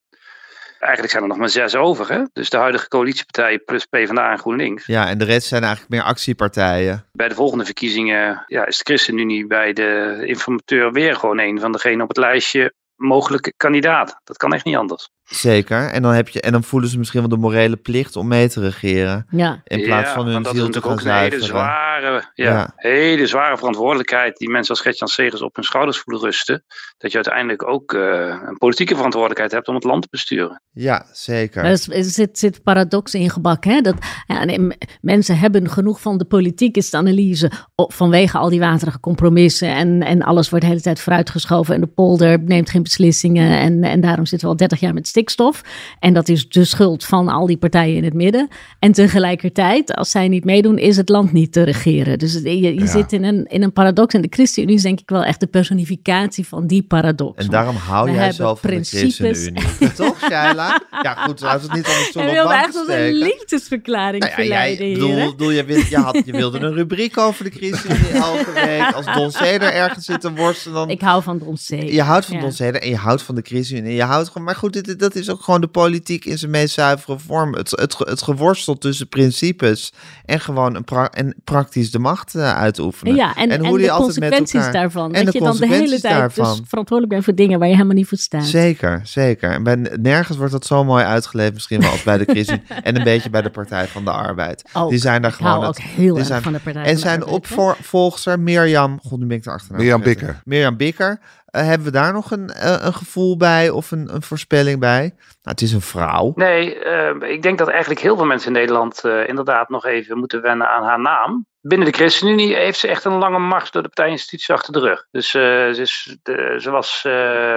Eigenlijk zijn er nog maar zes over, hè? dus de huidige coalitiepartijen plus PvdA en GroenLinks. Ja, en de rest zijn eigenlijk meer actiepartijen. Bij de volgende verkiezingen ja, is de ChristenUnie bij de informateur weer gewoon een van degenen op het lijstje mogelijke kandidaat. Dat kan echt niet anders. Zeker. En dan, heb je, en dan voelen ze misschien wel de morele plicht om mee te regeren. Ja, In plaats van hun dat is ziel te natuurlijk gaan ook een hele zuiveren. zware, ja, Ja. hele zware verantwoordelijkheid die mensen als Gertjan Segers op hun schouders voelen rusten. Dat je uiteindelijk ook eh, een politieke verantwoordelijkheid hebt om het land te besturen. Ja, zeker. Maar er is- zit, zit paradox ingebakken. Hè? Dat, ja, nee, mensen hebben genoeg van de politiek, is de analyse. vanwege al die waterige compromissen. En, en alles wordt de hele tijd vooruitgeschoven. En de polder neemt geen beslissingen. En, en daarom zitten we al 30 jaar met stikstof. En dat is de schuld van al die partijen in het midden. En tegelijkertijd, als zij niet meedoen, is het land niet te regeren. Dus je, je Ja. zit in een, in een paradox. En de ChristenUnie is denk ik wel echt de personificatie van die paradox. En daarom hou We jij hebben zo van principes. de ChristenUnie. Toch, Shaila? Ja, goed, we het niet anders op wilde echt als een liefdesverklaring Nou ja, jij, verleiden, bedoel, heren. bedoel, je, je, had, je wilde een rubriek over de ChristenUnie elke week. Als Don Zeder ergens zit te worstelen, dan... Ik hou van Don C. Je houdt van Ja. Don en je houdt van de ChristenUnie. Je houdt gewoon, maar goed, dit, dat is ook gewoon de politiek in zijn meest zuivere vorm. Het, het, het geworstel tussen principes en gewoon een pra- en praktisch de macht eh, uitoefenen. Ja, en, en, hoe die de altijd met consequenties elkaar- daarvan. en dat de je dan de hele tijd dus verantwoordelijk bent voor dingen waar je helemaal niet voor staat. Zeker, zeker. En bij, nergens wordt dat zo mooi uitgeleefd, misschien wel als bij de ChristenUnie. en een beetje bij de Partij van de Arbeid. Ook. Die zijn daar Ik gewoon... hou het- ook heel die erg zijn- van de Partij En van de zijn opvolgster Mirjam, god nu ben ik de achternaam Mirjam. Bikker. Mirjam Bikker. Eh, hebben we daar nog een, eh, een gevoel bij of een, een voorspelling bij? Nou, het is een vrouw. Nee, eh, ik denk dat eigenlijk heel veel mensen in Nederland inderdaad nog even moeten wennen aan haar naam. Binnen de ChristenUnie heeft ze echt een lange mars door de partijinstituties achter de rug. Dus ze, is ze was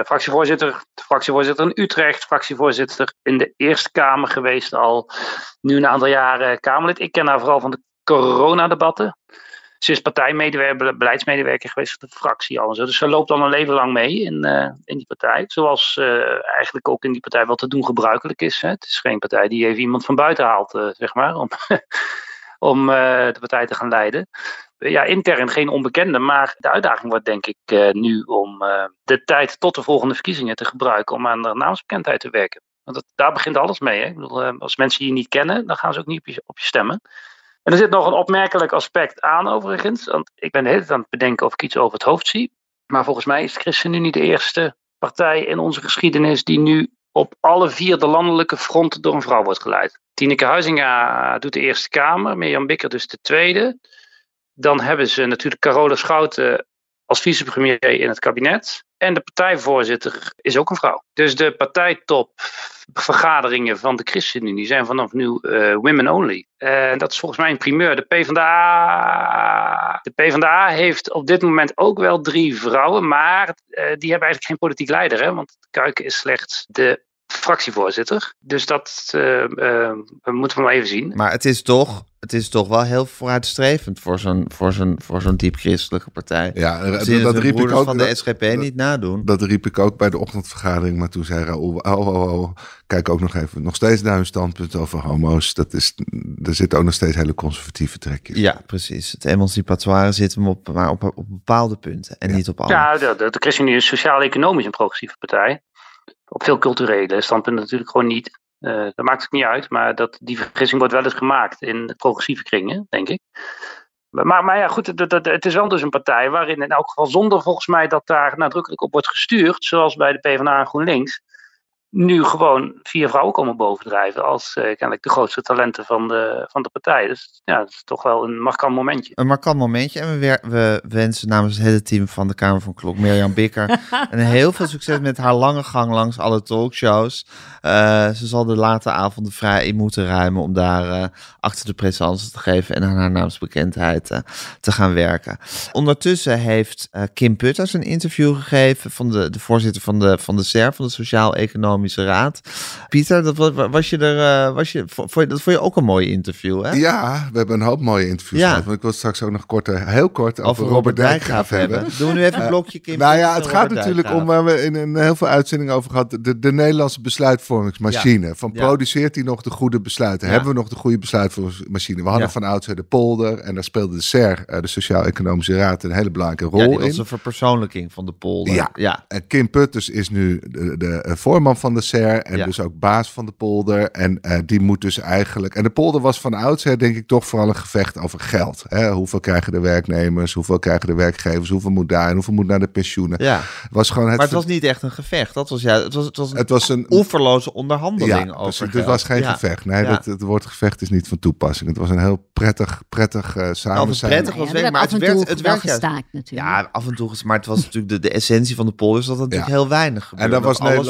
fractievoorzitter, fractievoorzitter in Utrecht, fractievoorzitter in de Eerste Kamer geweest al. Nu een aantal jaren Kamerlid. Ik ken haar vooral van de coronadebatten. Ze is partijmedewerker, beleidsmedewerker geweest van de fractie al en zo. Dus ze loopt al een leven lang mee in, eh, in die partij. Zoals eh, eigenlijk ook in die partij wat te doen gebruikelijk is. Hè. Het is geen partij die even iemand van buiten haalt, eh, zeg maar, om, om de partij te gaan leiden. Ja, intern geen onbekende, maar de uitdaging wordt denk ik nu om de tijd tot de volgende verkiezingen te gebruiken om aan de naamsbekendheid te werken. Want dat, daar begint alles mee. Hè. Als mensen je niet kennen, dan gaan ze ook niet op je stemmen. En er zit nog een opmerkelijk aspect aan overigens. Want ik ben de hele tijd aan het bedenken of ik iets over het hoofd zie. Maar volgens mij is de ChristenUnie de eerste partij in onze geschiedenis die nu op alle vier de landelijke fronten door een vrouw wordt geleid. Tineke Huizinga doet de Eerste Kamer, Mirjam Bikker dus de Tweede. Dan hebben ze natuurlijk Carola Schouten als vicepremier in het kabinet. En de partijvoorzitter is ook een vrouw. Dus de partijtopvergaderingen van de ChristenUnie zijn vanaf nu eh, women only. En dat is volgens mij een primeur. De PvdA, de PvdA heeft op dit moment ook wel drie vrouwen, maar eh, die hebben eigenlijk geen politiek leider. Hè? Want Kuiken is slechts de fractievoorzitter. Dus dat eh, eh, moeten we maar even zien. Maar het is toch het is toch wel heel vooruitstrevend voor zo'n voor zo'n voor zo'n diep christelijke partij. Ja, Dat, riep ik ook. van de dat- SGP dat- niet nadoen. Dat riep ik ook bij de ochtendvergadering, maar toen zei Raoul, oh, oh, oh, kijk ook nog even, nog steeds naar hun standpunt over homo's. Dat is, er zitten ook nog steeds hele conservatieve trekjes. Ja, precies. Het emancipatoire zit hem op, maar op, op bepaalde punten en Ja. niet op alle. Ja, de, de, de ChristenUnie is sociaal-economisch een progressieve partij. Op veel culturele standpunten natuurlijk gewoon niet. Eh, dat maakt het niet uit, maar dat, die vergissing wordt wel eens gemaakt in progressieve kringen, denk ik. Maar, maar, maar ja, goed, het, het, het is wel dus een partij waarin in elk geval zonder volgens mij dat daar nadrukkelijk op wordt gestuurd, zoals bij de PvdA en GroenLinks, nu gewoon vier vrouwen komen bovendrijven als eh, kennelijk de grootste talenten van de, van de partij. Dus ja, dat is toch wel een markant momentje. Een markant momentje. En we, wer- we wensen namens het hele team van de Kamer van Klok, Mirjam Bikker, en heel veel succes met haar lange gang langs alle talkshows. Eh, ze zal de late avonden vrij in moeten ruimen om daar eh, achter de présence te geven en aan haar naamsbekendheid te gaan werken. Ondertussen heeft eh, Kim Putters een interview gegeven van de, de voorzitter van de, van de SER, van de Sociaal-Economische Raad. Pieter, dat was, was je er, eh, was je, vond je, dat vond je ook een mooi interview, hè? Ja, we hebben een hoop mooie interviews Ja. gehad. Want ik wil straks ook nog kort, eh, heel kort over, over Robert Dijkgraaf hebben. Doen we nu even een blokje, Kim? Nou ja, het gaat Robert natuurlijk om waar we in, in heel veel uitzendingen over gehad. De, de Nederlandse besluitvormingsmachine. Van produceert hij nog de goede besluiten? Hebben we nog de goede besluitvormingsmachine? We hadden van oudsher de polder. En daar speelde de SER, eh, de Sociaal-Economische Raad, een hele belangrijke rol in. was een verpersoonlijking van de polder. Ja. En Kim Putters is nu de, de eh, voorman van de SER en Ja. dus ook baas van de polder. En eh, die moet dus eigenlijk... En de polder was van oudsher denk ik toch vooral een gevecht over geld. Hè? Hoeveel krijgen de werknemers, hoeveel krijgen de werkgevers, hoeveel moet daar en hoeveel moet naar de pensioenen. ja. Was gewoon het... Maar het was niet echt een gevecht. Dat was, ja, het was, het was een het was een... oeverloze onderhandeling Ja, over precies. Het was geen Ja. gevecht. Nee, Ja. dat, het woord gevecht is niet van toepassing. Het was een heel prettig, prettig eh samen zijn. prettig was ja, weg, maar maar dat het werd, het wel werd gestaakt natuurlijk. Ja, af en toe, is- maar het was natuurlijk de, de essentie van de polder, is dat het natuurlijk Ja. heel weinig gebeurde. En daar was dat alles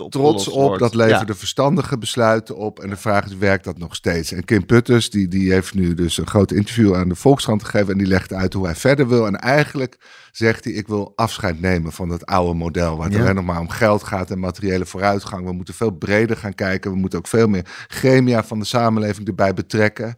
Op trots op. Dat leverde verstandige besluiten op. En de vraag is, werkt dat nog steeds? En Kim Putters, die, die heeft nu dus een groot interview aan de Volkskrant gegeven. En die legt uit hoe hij verder wil. En eigenlijk zegt hij, ik wil afscheid nemen van dat oude model. Waar het Ja. alleen nog maar om geld gaat en materiële vooruitgang. We moeten veel breder gaan kijken. We moeten ook veel meer gremia van de samenleving erbij betrekken.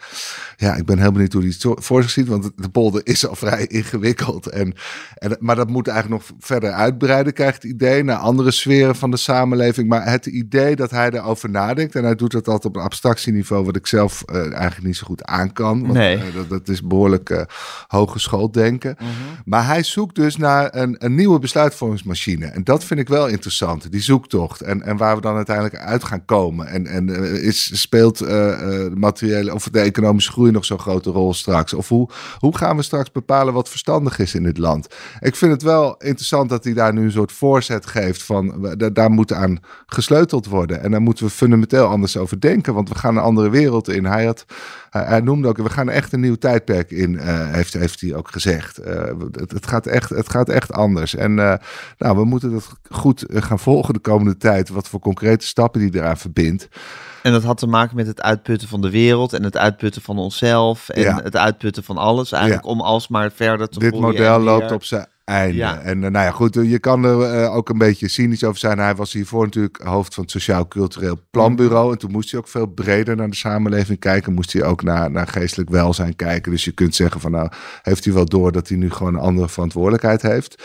Ja, ik ben heel benieuwd hoe hij het voor zich ziet. Want de polder is al vrij ingewikkeld. En, en, maar dat moet eigenlijk nog verder uitbreiden, krijgt het idee. Naar andere sferen van de samenleving. Maar het idee dat hij erover nadenkt. En hij doet dat altijd op een abstractieniveau. Wat ik zelf eh, eigenlijk niet zo goed aan kan. Want, Nee. eh, dat, dat is behoorlijk eh hogeschool denken. Mhm. Maar hij zoekt dus naar een, een nieuwe besluitvormingsmachine. En dat vind ik wel interessant, die zoektocht. En, en waar we dan uiteindelijk uit gaan komen. En, en eh, is, speelt eh, eh, de materiële of de economische groei nog zo'n grote rol straks? Of hoe, hoe gaan we straks bepalen wat verstandig is in dit land? Ik vind het wel interessant dat hij daar nu een soort voorzet geeft van daar moet aan gesleuteld worden. En daar moeten we fundamenteel anders over denken, want we gaan een andere wereld in. Hij, had, hij, noemde ook, we gaan echt een nieuw tijdperk in, eh, heeft, heeft hij ook gezegd. Eh, het, het, gaat echt, het gaat echt anders. En eh, nou, we moeten dat goed gaan volgen de komende tijd, wat voor concrete stappen die eraan verbindt. En dat had te maken met het uitputten van de wereld en het uitputten van onszelf en Ja. het uitputten van alles. Eigenlijk Ja. om alsmaar verder te Dit model loopt op zijn einde. Ja. En eh, nou ja, goed, eh, je kan er eh, ook een beetje cynisch over zijn. Hij was hiervoor natuurlijk hoofd van het Sociaal Cultureel Planbureau. En toen moest hij ook veel breder naar de samenleving kijken. Moest hij ook naar, naar geestelijk welzijn kijken. Dus je kunt zeggen van nou, heeft hij wel door dat hij nu gewoon een andere verantwoordelijkheid heeft.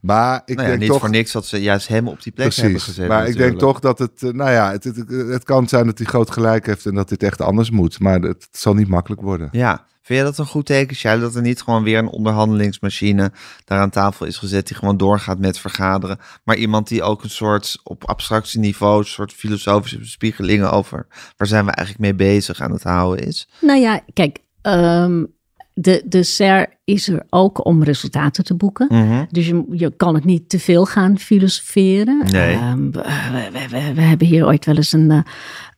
Maar ik Nou ja, denk niet toch... voor niks dat ze juist hem op die plek hebben gezet. maar ik denk toch dat het, nou ja, het, het, het kan zijn dat hij groot gelijk heeft en dat dit echt anders moet. Maar het, het zal niet makkelijk worden. Ja, vind je dat een goed teken, Sjijl, dat er niet gewoon weer een onderhandelingsmachine daar aan tafel is gezet die gewoon doorgaat met vergaderen, maar iemand die ook een soort op abstractieniveau, een soort filosofische bespiegelingen over waar zijn we eigenlijk mee bezig aan het houden is? Nou ja, kijk, ehm, de, de SER is er ook om resultaten te boeken. Mhm. Dus je, je kan het niet te veel gaan filosoferen. Nee. Ehm, we, we, we, we hebben hier ooit wel eens een, eh,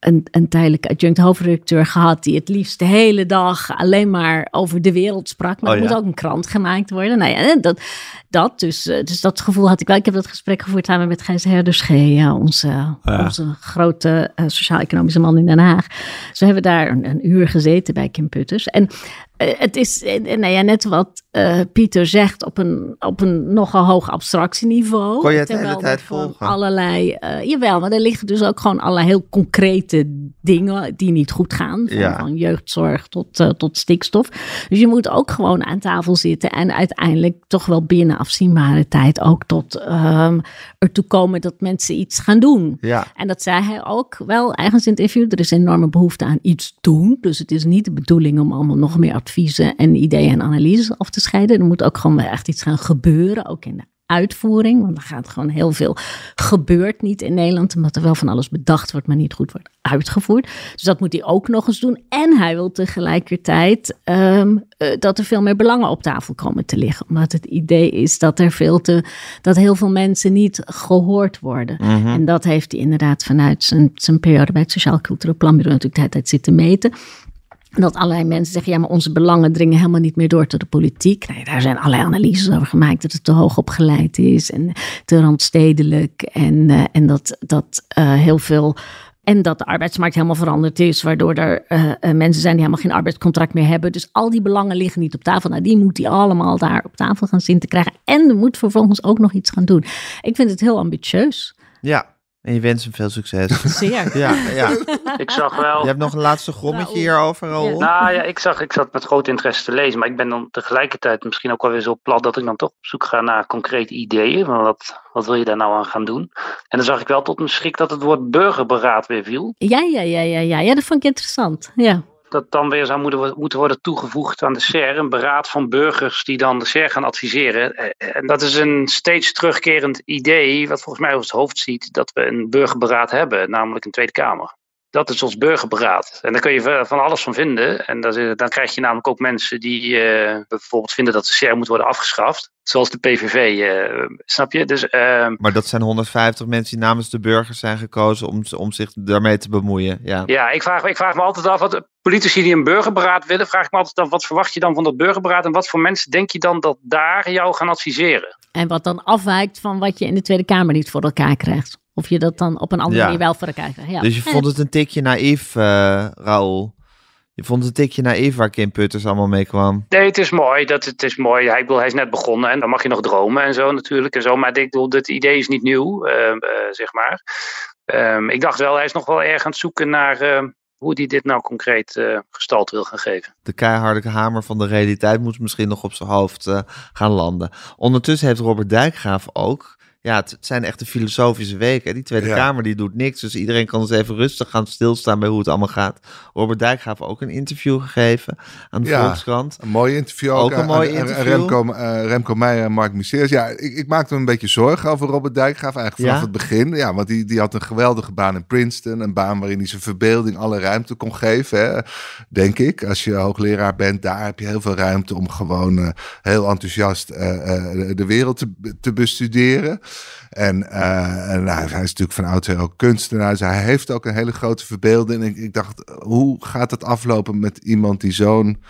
een, een tijdelijk adjunct hoofdredacteur gehad... die het liefst de hele dag alleen maar over de wereld sprak. Maar Oh, er ja. moet ook een krant gemaakt worden. Nou ja, dat, dat dus, eh, dus dat gevoel had ik wel. Ik heb dat gesprek gevoerd samen met Gijs Herders G., ja, onze, onze grote eh, sociaal-economische man in Den Haag. Dus we hebben daar een, een uur gezeten bij Kim Putters. En het is nou ja, net wat uh, Pieter zegt op een, op een nogal hoog abstractieniveau. Kon je het de hele tijd volgen? Allerlei, uh, jawel, maar er liggen dus ook gewoon allerlei heel concrete dingen die niet goed gaan. Van, ja. van jeugdzorg tot, uh, tot stikstof. Dus je moet ook gewoon aan tafel zitten en uiteindelijk toch wel binnen afzienbare tijd ook tot um, ertoe komen dat mensen iets gaan doen. Ja. En dat zei hij ook wel ergens in het interview. Er is enorme behoefte aan iets doen. Dus het is niet de bedoeling om allemaal nog meer adviezen en ideeën en analyses af te scheiden. Er moet ook gewoon echt iets gaan gebeuren, ook in de uitvoering. Want er gaat gewoon heel veel gebeurt niet in Nederland, omdat er wel van alles bedacht wordt, maar niet goed wordt uitgevoerd. Dus dat moet hij ook nog eens doen. En hij wil tegelijkertijd um, uh, dat er veel meer belangen op tafel komen te liggen. Omdat het idee is dat er veel te, dat heel veel mensen niet gehoord worden. Mm -hmm. En dat heeft hij inderdaad vanuit zijn, zijn periode bij het Sociaal Cultureel Planbureau natuurlijk de hele tijd zitten meten. Dat allerlei mensen zeggen, ja, maar onze belangen dringen helemaal niet meer door tot de politiek. Nee, daar zijn allerlei analyses over gemaakt dat het te hoog opgeleid is en te randstedelijk. En, uh, en dat, dat uh, heel veel. En dat de arbeidsmarkt helemaal veranderd is, waardoor er uh, mensen zijn die helemaal geen arbeidscontract meer hebben. Dus al die belangen liggen niet op tafel. Nou, die moet hij allemaal daar op tafel gaan zien te krijgen. En er moet vervolgens ook nog iets gaan doen. Ik vind het heel ambitieus. Ja, en je wens hem veel succes. Zeer. Ja, ja. Ik zag wel. Je hebt nog een laatste grommetje nou, hierover? Ja. Nou ja, ik zag, ik zat met groot interesse te lezen. Maar ik ben dan tegelijkertijd misschien ook wel weer zo plat dat ik dan toch op zoek ga naar concrete ideeën. Van wat, wat wil je daar nou aan gaan doen? En dan zag ik wel tot mijn schrik dat het woord burgerberaad weer viel. Ja, ja, ja, ja, ja. Ja, dat vond ik interessant. Ja dat dan weer zou moeten, worden toegevoegd aan de SER. Een beraad van burgers die dan de SER gaan adviseren. En dat is een steeds terugkerend idee, wat volgens mij over het hoofd ziet, dat we een burgerberaad hebben, namelijk een Tweede Kamer. Dat is ons burgerberaad. En daar kun je van alles van vinden. En dan krijg je namelijk ook mensen die uh, bijvoorbeeld vinden dat de SER moet worden afgeschaft. Zoals de PVV, uh, snap je? Dus, uh, maar dat zijn 150 mensen die namens de burgers zijn gekozen om, om zich daarmee te bemoeien. Ja, ja ik, vraag, ik vraag me altijd af, wat politici die een burgerberaad willen, vraag ik me altijd af, wat verwacht je dan van dat burgerberaad en wat voor mensen denk je dan dat daar jou gaan adviseren? En wat dan afwijkt van wat je in de Tweede Kamer niet voor elkaar krijgt. Of je dat dan op een andere Ja. manier wel voor elkaar krijgt. Ja. Dus je vond het een tikje naïef, eh Raoul. Je vond het een tikje naïef waar Kim Putters allemaal mee kwam. Nee, het is mooi. Dat, het is mooi. Hij, bedoel, hij is net begonnen en dan mag je nog dromen en zo natuurlijk. En zo. Maar ik bedoel, dit idee is niet nieuw, eh, eh, zeg maar. Ehm, ik dacht wel, hij is nog wel erg aan het zoeken naar eh, hoe hij dit nou concreet eh gestalte wil gaan geven. De keiharde hamer van de realiteit moet misschien nog op zijn hoofd gaan landen. Ondertussen heeft Robert Dijkgraaf ook... Ja, het zijn echt de filosofische weken. Die Tweede Ja. Kamer die doet niks. Dus iedereen kan eens even rustig gaan stilstaan bij hoe het allemaal gaat. Robert Dijkgraaf ook een interview gegeven aan de Ja. Volkskrant. Een mooi interview ook. Ook een mooi aan interview. Remco, eh, Remco Meijer en Mark Museers. Ja, ik, ik maakte me een beetje zorgen over Robert Dijkgraaf eigenlijk vanaf Ja? het begin. Ja, want die, die had een geweldige baan in Princeton. Een baan waarin hij zijn verbeelding alle ruimte kon geven. Hè, denk ik. Als je hoogleraar bent, daar heb je heel veel ruimte om gewoon eh, heel enthousiast eh, eh, de wereld te, te bestuderen. En, eh, nou, hij is natuurlijk van oudsher ook kunstenaar. Dus hij heeft ook een hele grote verbeelding. En ik, ik dacht, hoe gaat het aflopen met iemand die zo'n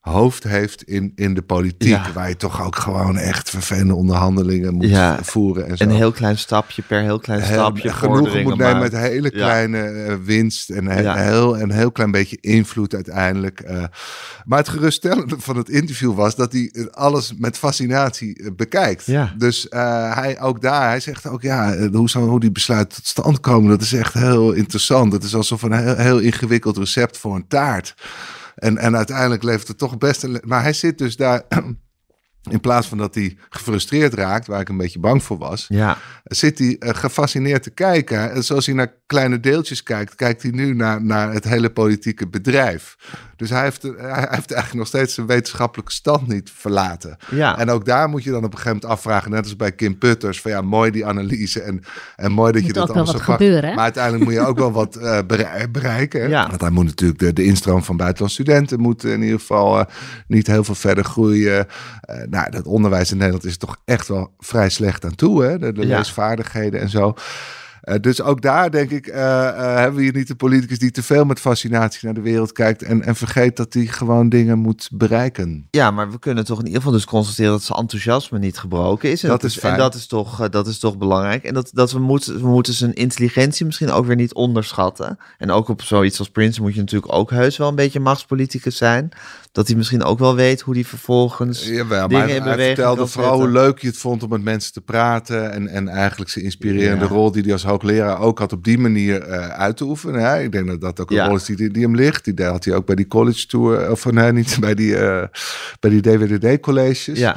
hoofd heeft in, in de politiek. Ja. Waar je toch ook gewoon echt vervelende onderhandelingen moet Ja. voeren. En zo. Een heel klein stapje per heel klein Heel- stapje. genoegen vorderingen moet nemen met hele kleine eh, winst en he- heel, een heel klein beetje invloed uiteindelijk. eh. maar het geruststellende van het interview was dat hij alles met fascinatie eh, bekijkt. Dus hij ook daar, hij zegt ook ja, hoe, zo, hoe die besluit tot stand komen, dat is echt heel interessant. Het is alsof een heel, heel ingewikkeld recept voor een taart. En, en uiteindelijk levert het toch best een. Maar hij zit dus daar. In plaats van dat hij gefrustreerd raakt, waar ik een beetje bang voor was, Ja, zit hij eh, gefascineerd te kijken. En zoals hij naar kleine deeltjes kijkt, kijkt hij nu naar, naar het hele politieke bedrijf. Dus hij heeft, hij heeft eigenlijk nog steeds zijn wetenschappelijke stand niet verlaten. ja. En ook daar moet je dan op een gegeven moment afvragen, net als bij Kim Putters, van ja, mooi die analyse en, en mooi dat Moet je dat allemaal wat zo gebeuren? Maar uiteindelijk moet je ook wel wat eh, berei- bereiken. hè. Ja. Want hij moet natuurlijk de, de instroom van buitenlandse studenten moet in ieder geval eh, niet heel veel verder groeien. Eh, nou, dat onderwijs in Nederland is toch echt wel vrij slecht aan toe, hè? De, de Ja. leesvaardigheden en zo. Uh, dus ook daar denk ik, uh, hebben we hier niet de politicus die te veel met fascinatie naar de wereld kijkt en, en vergeet dat hij gewoon dingen moet bereiken. Ja, maar we kunnen toch in ieder geval dus constateren dat zijn enthousiasme niet gebroken is. En dat is fijn. En dat is toch, dat is toch belangrijk. En dat, dat we, moeten, we moeten zijn intelligentie misschien ook weer niet onderschatten. En ook op zoiets als Prince moet je natuurlijk ook heus wel een beetje machtspoliticus zijn. Dat hij misschien ook wel weet hoe hij vervolgens ja, wel, dingen maar in hij vertelde vooral hoe leuk je het vond om met mensen te praten. En, en eigenlijk zijn inspirerende rol die hij als hoogleraar ook had op die manier uh, uit te oefenen. Hè? Ik denk dat dat ook een rol is die, die hem ligt. Die had hij ook bij die college tour, of nee, niet bij die, uh, bij die DWDD-colleges. Ja.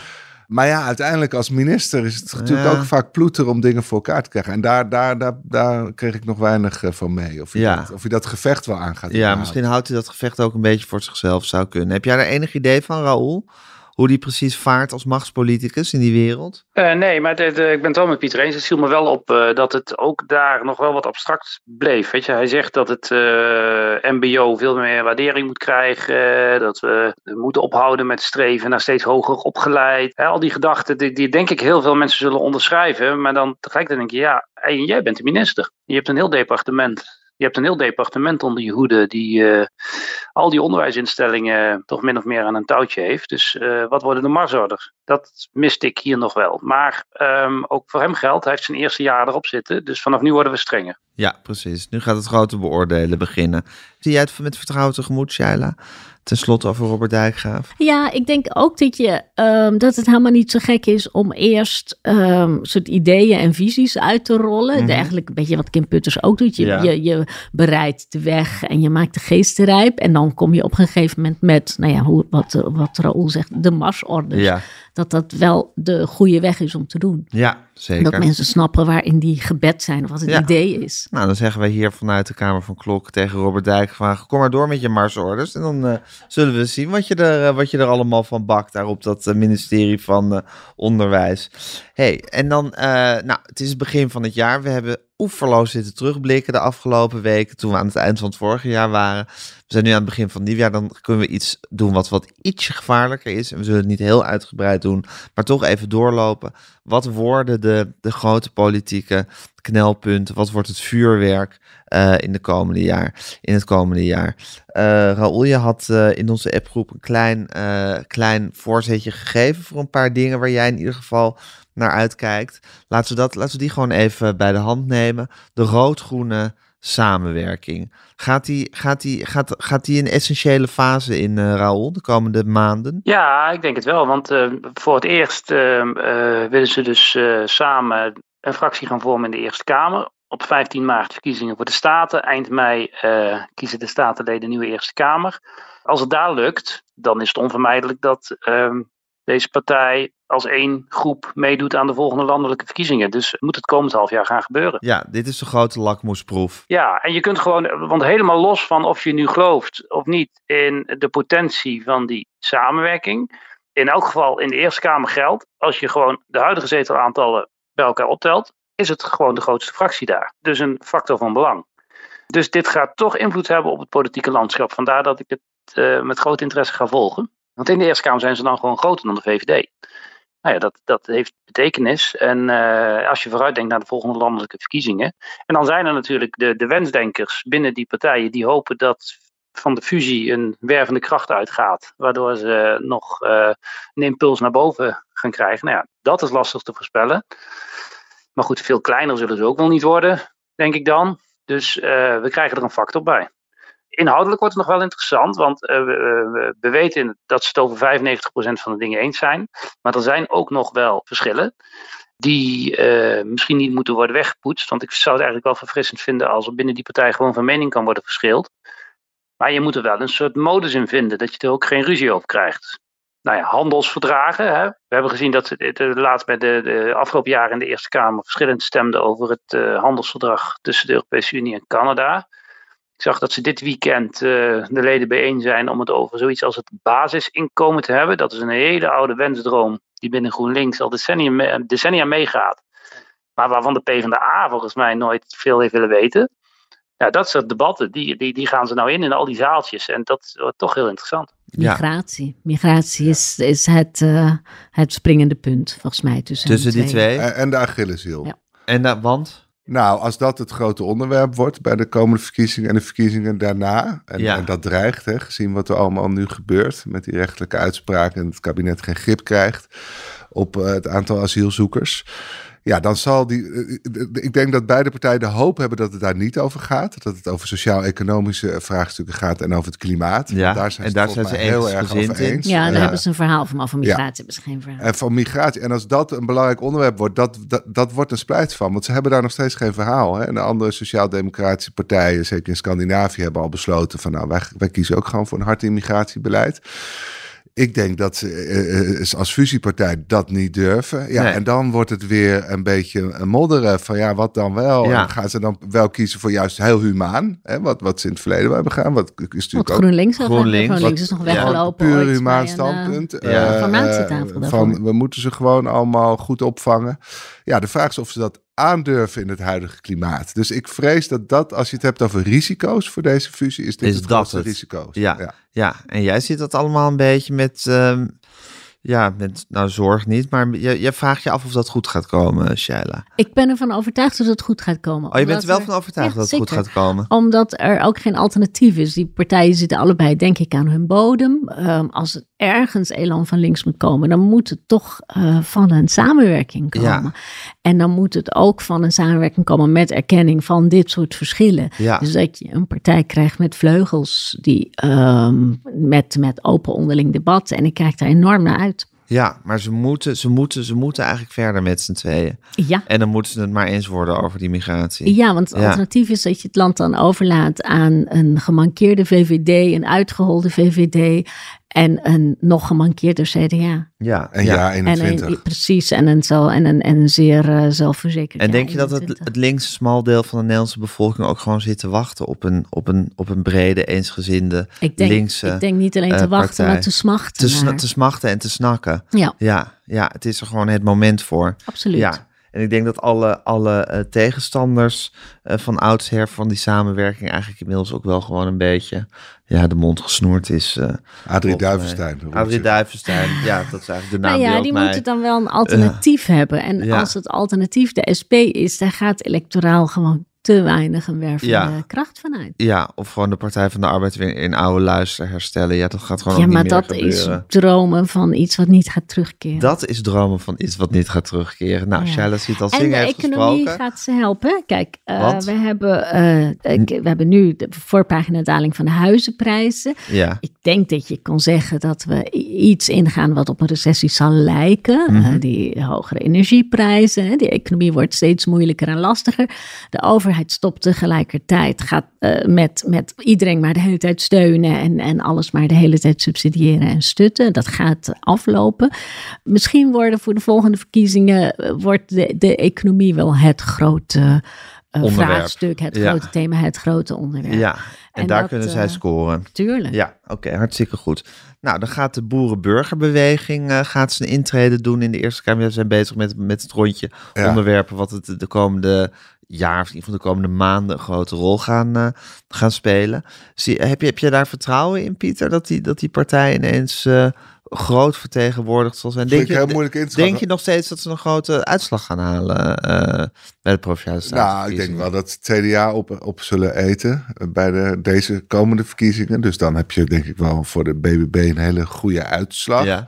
Maar ja, uiteindelijk als minister is het natuurlijk ook vaak ploeter om dingen voor elkaar te krijgen. En daar, daar, daar, daar kreeg ik nog weinig uh, van mee. Of je, ja. dat, of je dat gevecht wel aangaat. Ja, misschien houdt hij dat gevecht ook een beetje voor zichzelf zou kunnen. Heb jij daar enig idee van, Raoul? Hoe die precies vaart als machtspoliticus in die wereld? Uh, nee, maar ik ben het wel met Pieter eens. Het viel me wel op uh, dat het ook daar nog wel wat abstract bleef. Weet je, hij zegt dat het uh, MBO veel meer waardering moet krijgen. dat we moeten ophouden met streven naar steeds hoger opgeleid. al die gedachten, die, die, denk ik heel veel mensen zullen onderschrijven. Maar dan tegelijkertijd denk je, ja, jij bent de minister. Je hebt een heel departement je hebt een heel departement onder je hoede die uh, al die onderwijsinstellingen toch min of meer aan een touwtje heeft. Dus uh, wat worden de marsorders? Dat miste ik hier nog wel. Maar um, ook voor hem geldt, hij heeft zijn eerste jaar erop zitten. Dus vanaf nu worden we strenger. Ja, precies. Nu gaat het grote beoordelen beginnen. Zie jij het met vertrouwen tegemoet, Shaila? Ten slotte over Robert Dijkgraaf. Ja, ik denk ook dat, je, um, dat het helemaal niet zo gek is om eerst um, soort ideeën en visies uit te rollen. Mm -hmm. Eigenlijk een beetje wat Kim Putters ook doet. Je, ja. je, je bereidt de weg en je maakt de geesten rijp. En dan kom je op een gegeven moment met, nou ja, hoe, wat, wat Raoul zegt, de marsorders. Ja. Dat dat wel de goede weg is om te doen. Ja, zeker. Dat mensen snappen waarin die gebed zijn of wat het ja. idee is. Nou, dan zeggen wij hier vanuit de Kamer van Klok tegen Robert Dijkgraaf: kom maar door met je marsorders. En dan uh, zullen we zien wat je, er, uh, wat je er allemaal van bakt daar op dat uh, ministerie van Onderwijs. hey, en dan, nou, het is het begin van het jaar. We hebben oeverloos zitten terugblikken de afgelopen weken, toen we aan het eind van het vorige jaar waren. Zijn nu aan het begin van nieuwjaar, dan kunnen we iets doen wat wat ietsje gevaarlijker is. En we zullen het niet heel uitgebreid doen, maar toch even doorlopen. Wat worden de, de grote politieke knelpunten? Wat wordt het vuurwerk uh, in, de komende jaar, in het komende jaar? Uh, Raoul, je had uh, in onze appgroep een klein, klein voorzetje gegeven voor een paar dingen waar jij in ieder geval naar uitkijkt. Laten we, dat, laten we die gewoon even bij de hand nemen. De rood-groene samenwerking. Gaat die, gaat, die, gaat, gaat die een essentiële fase in, uh, Raoul, de komende maanden? Ja, ik denk het wel. Want uh, voor het eerst uh, willen ze dus samen een fractie gaan vormen in de Eerste Kamer. Op 15 maart verkiezingen voor de Staten. Eind mei kiezen de Statenleden een nieuwe Eerste Kamer. Als het daar lukt, dan is het onvermijdelijk dat ehm, deze partij als één groep meedoet aan de volgende landelijke verkiezingen. Dus moet het komend half jaar gaan gebeuren. Ja, dit is de grote lakmoesproef. Ja, en je kunt gewoon, want helemaal los van of je nu gelooft of niet in de potentie van die samenwerking. In elk geval in de Eerste Kamer geldt, als je gewoon de huidige zetelaantallen bij elkaar optelt, is het gewoon de grootste fractie daar. Dus een factor van belang. Dus dit gaat toch invloed hebben op het politieke landschap. Vandaar dat ik het uh, met groot interesse ga volgen. Want in de Eerste Kamer zijn ze dan gewoon groter dan de VVD. Nou ja, dat, dat heeft betekenis. En uh, als je vooruitdenkt naar de volgende landelijke verkiezingen. En dan zijn er natuurlijk de, de wensdenkers binnen die partijen die hopen dat van de fusie een wervende kracht uitgaat. Waardoor ze nog uh, een impuls naar boven gaan krijgen. Nou ja, dat is lastig te voorspellen. Maar goed, veel kleiner zullen ze ook wel niet worden, denk ik dan. Dus uh, we krijgen er een factor bij inhoudelijk wordt het nog wel interessant, want uh, we, we, weten dat ze het over 95% van de dingen eens zijn. Maar er zijn ook nog wel verschillen die uh, misschien niet moeten worden weggepoetst. Want ik zou het eigenlijk wel verfrissend vinden als er binnen die partij gewoon van mening kan worden verschild. Maar je moet er wel een soort modus in vinden, dat je er ook geen ruzie over krijgt. Nou ja, handelsverdragen. Hè. We hebben gezien dat ze laatst bij de, de, afgelopen jaren in de Eerste Kamer verschillend stemden over het uh, handelsverdrag tussen de Europese Unie en Canada. Ik zag dat ze dit weekend uh, de leden bijeen zijn om het over zoiets als het basisinkomen te hebben. Dat is een hele oude wensdroom die binnen GroenLinks al decennia, decennia meegaat. Maar waarvan de PvdA volgens mij nooit veel heeft willen weten. Ja, dat soort debatten, die, die, die gaan ze nou in in al die zaaltjes. En dat wordt toch heel interessant. Migratie. Migratie is, is het, uh, het springende punt, volgens mij. Tussen, tussen die twee. En, en de Achilleshiel. Ja. En dat, want? Nou, als dat het grote onderwerp wordt bij de komende verkiezingen en de verkiezingen daarna. En, Ja. en dat dreigt, hè, gezien wat er allemaal nu gebeurt met die rechtelijke uitspraken en het kabinet geen grip krijgt op eh, het aantal asielzoekers. Ja, dan zal die. eh, eh, Ik denk dat beide partijen de hoop hebben dat het daar niet over gaat. Dat het over sociaal-economische vraagstukken gaat en over het klimaat. Ja, daar zijn en ze daar zijn ze heel erg over in. eens. Ja, daar Ja. hebben ze een verhaal van, maar van migratie hebben ze geen verhaal. En van migratie. En als dat een belangrijk onderwerp wordt, dat, dat, dat wordt een splijt van. Want ze hebben daar nog steeds geen verhaal. Hè? En de andere sociaal-democratische partijen, zeker in Scandinavië, hebben al besloten van nou, wij, wij kiezen ook gewoon voor een hard immigratiebeleid. Ik denk dat ze eh, eh, als fusiepartij dat niet durven. Ja, Nee. En dan wordt het weer een beetje een modderen van ja, wat dan wel? Ja. En gaan ze dan wel kiezen voor juist heel humaan? Hè? Wat, wat ze in het verleden hebben gedaan. Wat is natuurlijk ook GroenLinks, GroenLinks, GroenLinks, GroenLinks is nog weggelopen. puur ooit bij humaan een, eh, standpunt. ja, eh, eh, daarvoor. van we moeten ze gewoon allemaal goed opvangen. Ja, de vraag is of ze dat aandurven in het huidige klimaat. Dus ik vrees dat dat, als je het hebt over risico's voor deze fusie, is dit Is het grootste het? risico's. Ja. Ja, en jij ziet dat allemaal een beetje met, ehm, ja, met, nou zorg niet, maar je, je vraagt je af of dat goed gaat komen, Shaila. Ik ben ervan overtuigd dat het goed gaat komen. Oh, je bent er wel er- van overtuigd Ja, dat het goed gaat komen? Omdat er ook geen alternatief is. Die partijen zitten allebei, denk ik, aan hun bodem. Ehm, als er ergens elan van links moet komen, dan moet het toch eh, van een samenwerking komen. Ja. En dan moet het ook van een samenwerking komen met erkenning van dit soort verschillen. Ja. Dus dat je een partij krijgt met vleugels, die, ehm, met, met open onderling debat. En ik kijk daar enorm naar uit. Ja, maar ze moeten, ze, moeten, ze moeten eigenlijk verder met z'n tweeën. Ja. En dan moeten ze het maar eens worden over die migratie. Ja, want het Ja. alternatief is dat je het land dan overlaat aan een gemankeerde VVD, een uitgeholde VVD en een nog gemankeerder CDA. Ja, En ja, 21. En een, precies, en een, zo, en een, en een zeer eh, zelfverzekerd. En ja, denk je dat het, 21. het linkse smal deel van de Nederlandse bevolking ook gewoon zit te wachten op een, op een, op een brede, eensgezinde ik denk, linkse ik denk niet alleen te eh, wachten, partij. maar te smachten. te, sna- naar. te smachten en te snakken? Ja, Ja, ja, het is er gewoon het moment voor. absoluut. Ja, en ik denk dat alle, alle eh, tegenstanders eh, van oudsher van die samenwerking eigenlijk inmiddels ook wel gewoon een beetje ja, de mond gesnoerd is. eh Adrie. Duivenstein. Adrie Duivenstein, ja, dat is eigenlijk de naam Nou ja, die moeten dan wel een alternatief hebben. En Ja. als het alternatief de SP is, daar gaat electoraal gewoon te weinig een wervende Ja. kracht vanuit. Ja, of gewoon de Partij van de Arbeid weer in oude luister herstellen. Ja, dat gaat gewoon Ja, maar niet meer dat is dromen van iets wat niet gaat terugkeren. Dat is dromen van iets wat niet gaat terugkeren. Nou, Ja. Shaila ziet al en zingen de heeft economie gesproken. gaat ze helpen. Kijk, eh, we, hebben, eh, we hebben nu de voorpagina daling van de huizenprijzen. Ja, Ik denk dat je kon zeggen dat we iets ingaan wat op een recessie zal lijken. Mhm. Eh, die hogere energieprijzen, die economie wordt steeds moeilijker en lastiger. De overheid stopt tegelijkertijd, gaat eh, met, met iedereen maar de hele tijd steunen en, en alles maar de hele tijd subsidiëren en stutten. Dat gaat aflopen. Misschien worden voor de volgende verkiezingen, eh, wordt de, de economie wel het grote eh, Onderwerp. vraagstuk, het Ja. grote thema, het grote onderwerp. ja. En, En daar dat, kunnen zij scoren. Tuurlijk. Ja, oké, hartstikke goed. Nou, dan gaat de boerenburgerbeweging eh, gaat zijn intrede doen in de Eerste Kamer. Ze zijn bezig met, met het rondje Ja. onderwerpen wat het de komende jaar, of in ieder geval de komende maanden, een grote rol gaan, eh, gaan spelen. Zie, heb, je, heb je daar vertrouwen in, Pieter, dat die, dat die partij ineens eh, groot vertegenwoordigd zal zijn? Denk je, denk je nog steeds dat ze een grote uitslag gaan halen eh, bij de Provinciale? Nou, ik denk wel dat het CDA op, op zullen eten bij de, deze komende verkiezingen. Dus dan heb je denk ik wel voor de BBB een hele goede uitslag. Ja.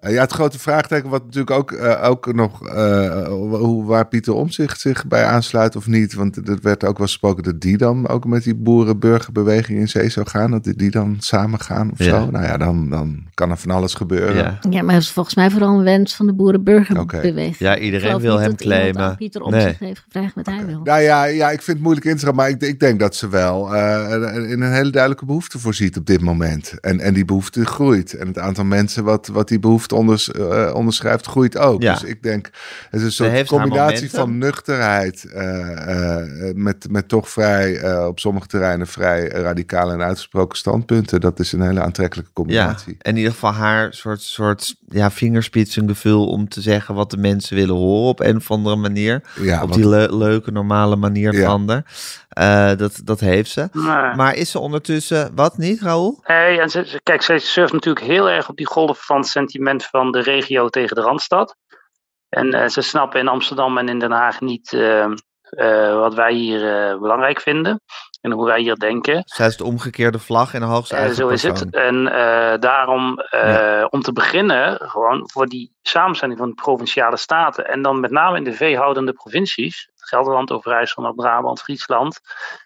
Eh, ja, het grote vraagteken wat natuurlijk ook, eh, ook nog, eh, hoe, waar Pieter Omtzigt zich bij aansluit of niet. Want er werd ook wel gesproken dat die dan ook met die boerenburgerbeweging in zee zou gaan. Dat die, dan samen gaan of Ja. zo. Nou ja, dan, dan kan er van alles gebeuren. Ja. Ja, maar het is volgens mij vooral een wens van de boerenburgerbeweging. Ja, Ik iedereen wil hem dat claimen. Pieter Nee. Omtzigt heeft gevraagd wat hij wil. Nou ja, ja, ik vind het moeilijk in te gaan, maar ik, ik denk dat ze wel eh, in een hele duidelijke behoefte voorziet op dit moment. En, en die behoefte groeit. En het aantal mensen wat, wat die behoefte onders, eh, onderschrijft, groeit ook. Ja. Dus ik denk, het is een soort combinatie van nuchterheid eh, eh, met, met toch vrij, op sommige terreinen vrij radicale en uitgesproken standpunten. Dat is een hele aantrekkelijke Ja, combinatie. in ieder geval haar soort, soort ja, vingerspitsengevoel om te zeggen wat de mensen willen horen op een of andere manier. Ja, op want- die le- leuke, normale manier Ja. van Eh, dat, dat heeft ze. Maar, Maar is ze ondertussen, wat niet, Raoul? nee, en ze, ze- kijk, zij surft natuurlijk heel erg op die golf van sentiment van de regio tegen de Randstad. En eh, ze snappen in Amsterdam en in Den Haag niet eh, wat wij hier belangrijk vinden en hoe wij hier denken. Zij is de omgekeerde vlag en de hoogste eigen Zo is het. En daarom, om te beginnen, gewoon voor die samenstelling van de provinciale staten en dan met name in de veehoudende provincies, Gelderland, Overijssel, Noord-Brabant, Friesland.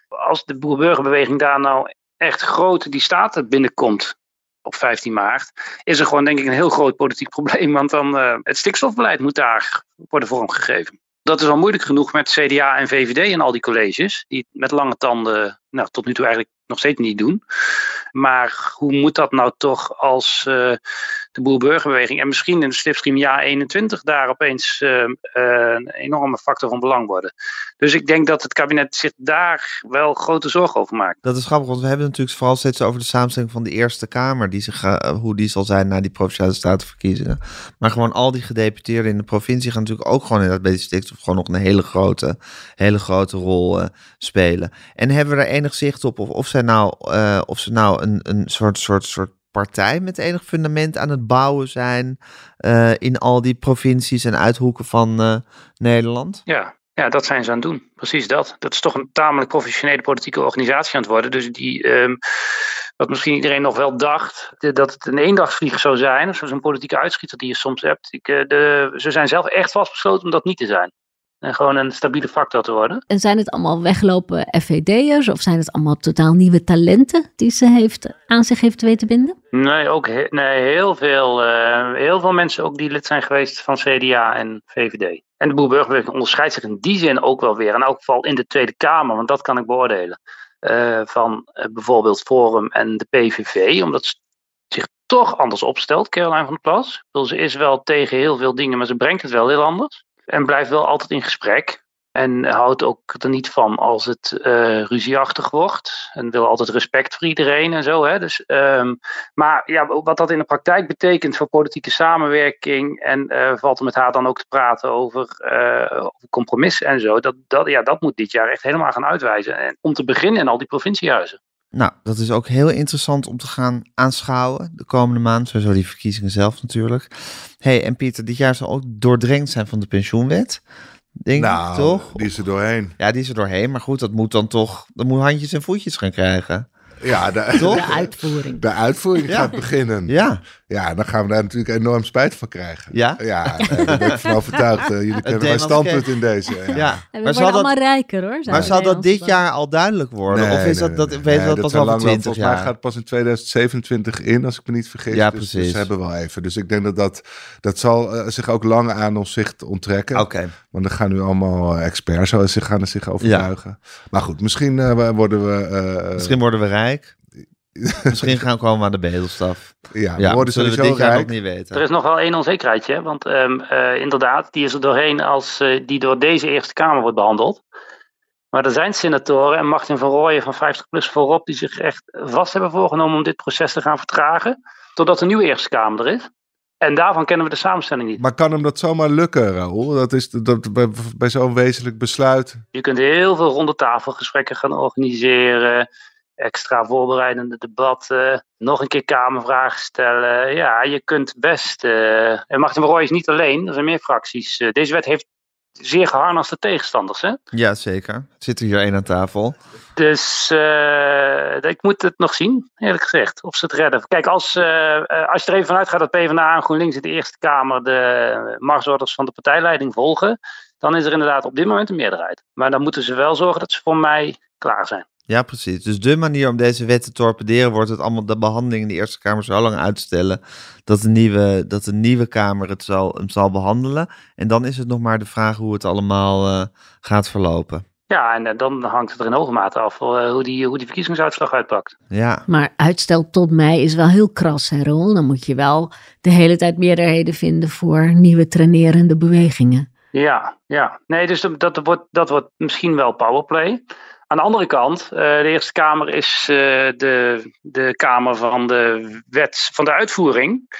Als de boerburgerbeweging daar nou echt groot die staten binnenkomt op 15 maart, is er gewoon denk ik een heel groot politiek probleem. Want dan uh, het stikstofbeleid moet daar worden vormgegeven. Dat is al moeilijk genoeg met CDA en VVD en al die colleges, die met lange tanden nou, tot nu toe eigenlijk nog steeds niet doen. Maar hoe moet dat nou toch als uh, de boerburgerbeweging en misschien in de slipstream jaar 21 daar opeens uh, uh, een enorme factor van belang worden? Dus ik denk dat het kabinet zich daar wel grote zorgen over maakt. Dat is grappig, want we hebben natuurlijk vooral steeds over de samenstelling van de Eerste Kamer, die zich, hoe die zal zijn na die provinciale statenverkiezingen. Maar gewoon al die gedeputeerden in de provincie gaan natuurlijk ook gewoon in dat bij stikstof gewoon nog een hele grote, hele grote rol spelen. En hebben we er enig zicht op of, of nou, uh, of ze nou een, een soort, soort, soort partij met enig fundament aan het bouwen zijn uh, in al die provincies en uithoeken van uh, Nederland? Ja. Ja, dat zijn ze aan het doen. Precies dat. Dat is toch een tamelijk professionele politieke organisatie aan het worden. Dus die, um, wat misschien iedereen nog wel dacht, dat het een eendagsvlieg zou zijn, of zo'n politieke uitschieter die je soms hebt. Ik, de, ze zijn zelf echt vastbesloten om dat niet te zijn. En gewoon een stabiele factor te worden. En zijn het allemaal weglopen FVD'ers of zijn het allemaal totaal nieuwe talenten die ze heeft, aan zich heeft weten binden? Nee, ook nee, heel, veel, uh, heel veel mensen ook die lid zijn geweest van CDA en VVD. En de Boerburgerbeweging onderscheidt zich in die zin ook wel weer. In elk geval in de Tweede Kamer, want dat kan ik beoordelen. Uh, van uh, bijvoorbeeld Forum en de PVV, omdat ze zich toch anders opstelt, Caroline van der Plas. Ze is wel tegen heel veel dingen, maar ze brengt het wel heel anders. En blijft wel altijd in gesprek. En houdt ook er niet van als het uh, ruzieachtig wordt. En wil altijd respect voor iedereen en zo. Hè? Dus, um, maar ja, wat dat in de praktijk betekent voor politieke samenwerking. En uh, valt er met haar dan ook te praten over, uh, over compromis en zo. Dat, dat, ja, dat moet dit jaar echt helemaal gaan uitwijzen. En om te beginnen in al die provinciehuizen. Nou, dat is ook heel interessant om te gaan aanschouwen de komende maand. Sowieso die verkiezingen zelf natuurlijk. hey, en Pieter, dit jaar zal ook doordrenkt zijn van de pensioenwet. Denk nou, ik toch? die is er doorheen. Ja, die is er doorheen. Maar goed, dat moet dan toch... Dat moet handjes en voetjes gaan krijgen. Ja, de, de uitvoering. De uitvoering gaat beginnen. Ja. Ja, dan gaan we daar natuurlijk enorm spijt van krijgen. Ja? Ja, nee, daar ben ik van overtuigd. Uh, jullie kennen mijn standpunt in deze. Ja. ja. En we maar zal allemaal dat, rijker hoor. Maar zal dat dit jaar al duidelijk worden? Nee, of is nee, dat, dat, we nee, dat pas over 20 volgens jaar? mij gaat het pas in 2027 in, als ik me niet vergis. Ja, dus, precies. Dus hebben wel even. Dus ik denk dat dat, dat zal uh, zich ook lang aan ons zicht onttrekken. Oké. Okay. Want er gaan nu allemaal uh, experts zich, gaan er zich overtuigen. Ja. Maar goed, misschien uh, worden we... misschien worden we rijk. Misschien gaan we komen aan de bedelstaf. Ja, ja worden zullen we dit jaar ook niet weten. Er is nog wel één onzekerheidje, want um, uh, inderdaad, die is er doorheen als uh, die door deze Eerste Kamer wordt behandeld. Maar er zijn senatoren en Martin van Rooyen van 50PLUS voorop die zich echt vast hebben voorgenomen om dit proces te gaan vertragen, totdat de nieuwe Eerste Kamer er is. En daarvan kennen we de samenstelling niet. Maar kan hem dat zomaar lukken, Raoul? Dat is dat, bij, bij zo'n wezenlijk besluit. Je kunt heel veel ronde tafelgesprekken gaan organiseren extra voorbereidende debatten, nog een keer kamervragen stellen. Ja, je kunt best. Uh, en Martin Rooij is niet alleen, er zijn meer fracties. Uh, deze wet heeft zeer geharnaste tegenstanders, hè? Ja, zeker. Zit er hier één aan tafel. Dus uh, ik moet het nog zien, eerlijk gezegd, of ze het redden. Kijk, als, als je er even vanuit gaat dat PvdA en GroenLinks in de Eerste Kamer de marsorders van de partijleiding volgen, dan is er inderdaad op dit moment een meerderheid. Maar dan moeten ze wel zorgen dat ze voor mij klaar zijn. Ja, precies. Dus de manier om deze wet te torpederen wordt het allemaal de behandeling in de Eerste Kamer zo lang uitstellen dat de nieuwe, dat de nieuwe Kamer het zal, hem zal behandelen. En dan is het nog maar de vraag hoe het allemaal uh, gaat verlopen. Ja, en uh, dan hangt het er in hoge mate af uh, hoe, die, hoe die verkiezingsuitslag uitpakt. Ja. Maar uitstel tot mei is wel heel kras, hè Roel? Dan moet je wel de hele tijd meerderheden vinden voor nieuwe trainerende bewegingen. Ja, ja. Nee, dus dat, dat, wordt, dat wordt misschien wel powerplay. Aan de andere kant, uh, de Eerste Kamer is uh, de, de Kamer van de wet van de uitvoering.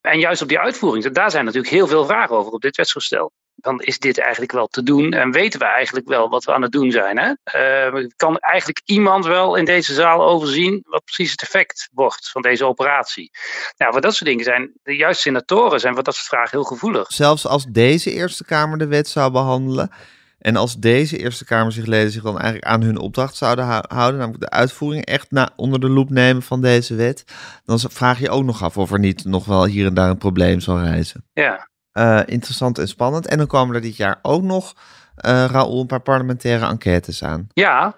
En juist op die uitvoering, daar zijn natuurlijk heel veel vragen over op dit wetsvoorstel. Dan is dit eigenlijk wel te doen en weten we eigenlijk wel wat we aan het doen zijn. Hè? Uh, kan eigenlijk iemand wel in deze zaal overzien wat precies het effect wordt van deze operatie? Nou, wat dat soort dingen zijn, de juiste senatoren zijn wat dat soort vragen heel gevoelig. Zelfs als deze Eerste Kamer de wet zou behandelen, En als deze Eerste Kamerzichtleden zich dan eigenlijk aan hun opdracht zouden houden, namelijk de uitvoering echt na, onder de loep nemen van deze wet, dan vraag je ook nog af of er niet nog wel hier en daar een probleem zal reizen. Ja. Uh, interessant en spannend. En dan komen er dit jaar ook nog, uh, Raoul, een paar parlementaire enquêtes aan. Ja,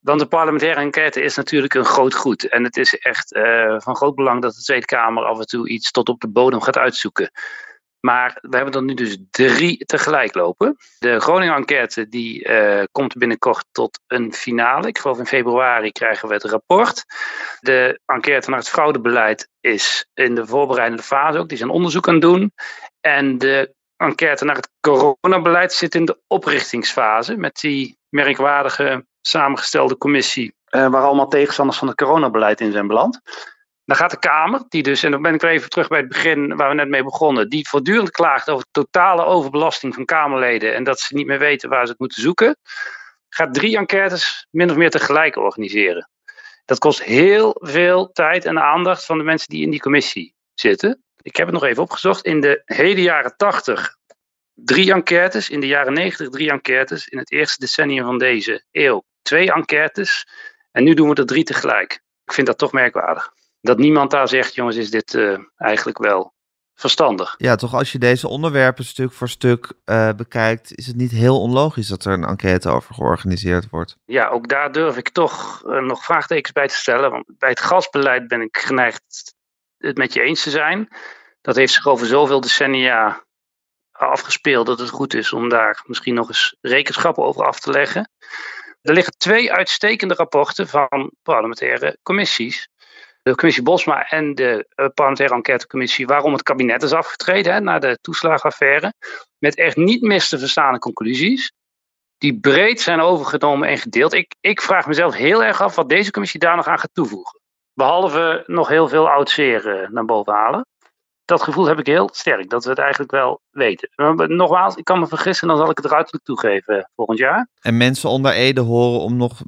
want de parlementaire enquête is natuurlijk een groot goed. En het is echt uh, van groot belang dat de Tweede Kamer af en toe iets tot op de bodem gaat uitzoeken. Maar we hebben er nu dus drie tegelijk lopen. De Groningen-enquête die uh, komt binnenkort tot een finale. Ik geloof in februari krijgen we het rapport. De enquête naar het fraudebeleid is in de voorbereidende fase ook. Die zijn onderzoek aan het doen. En de enquête naar het coronabeleid zit in de oprichtingsfase. Met die merkwaardige samengestelde commissie. Uh, waar allemaal tegenstanders van het coronabeleid in zijn beland. Dan gaat de Kamer, die dus, en dan ben ik weer even terug bij het begin waar we net mee begonnen, die voortdurend klaagt over totale overbelasting van Kamerleden en dat ze niet meer weten waar ze het moeten zoeken, gaat drie enquêtes min of meer tegelijk organiseren. Dat kost heel veel tijd en aandacht van de mensen die in die commissie zitten. Ik heb het nog even opgezocht. In de hele jaren 80 drie enquêtes, in de jaren 90 drie enquêtes, in het eerste decennium van deze eeuw twee enquêtes en nu doen we er drie tegelijk. Ik vind dat toch merkwaardig dat niemand daar zegt, jongens, is dit uh, eigenlijk wel verstandig. Ja, toch als je deze onderwerpen stuk voor stuk uh, bekijkt, is het niet heel onlogisch dat er een enquête over georganiseerd wordt. Ja, ook daar durf ik toch uh, nog vraagtekens bij te stellen. Want bij het gasbeleid ben ik geneigd het met je eens te zijn. Dat heeft zich over zoveel decennia afgespeeld dat het goed is om daar misschien nog eens rekenschappen over af te leggen. Er liggen twee uitstekende rapporten van parlementaire commissies de commissie Bosma en de uh, parlementaire enquêtecommissie waarom het kabinet is afgetreden hè, na de toeslagenaffaire. Met echt niet mis te verstaande conclusies. Die breed zijn overgenomen en gedeeld. Ik, ik vraag mezelf heel erg af wat deze commissie daar nog aan gaat toevoegen. Behalve nog heel veel oud zeer naar boven halen. Dat gevoel heb ik heel sterk, dat we het eigenlijk wel weten. Nogmaals, ik kan me vergissen, dan zal ik het eruit toegeven volgend jaar. En mensen onder Ede horen om nog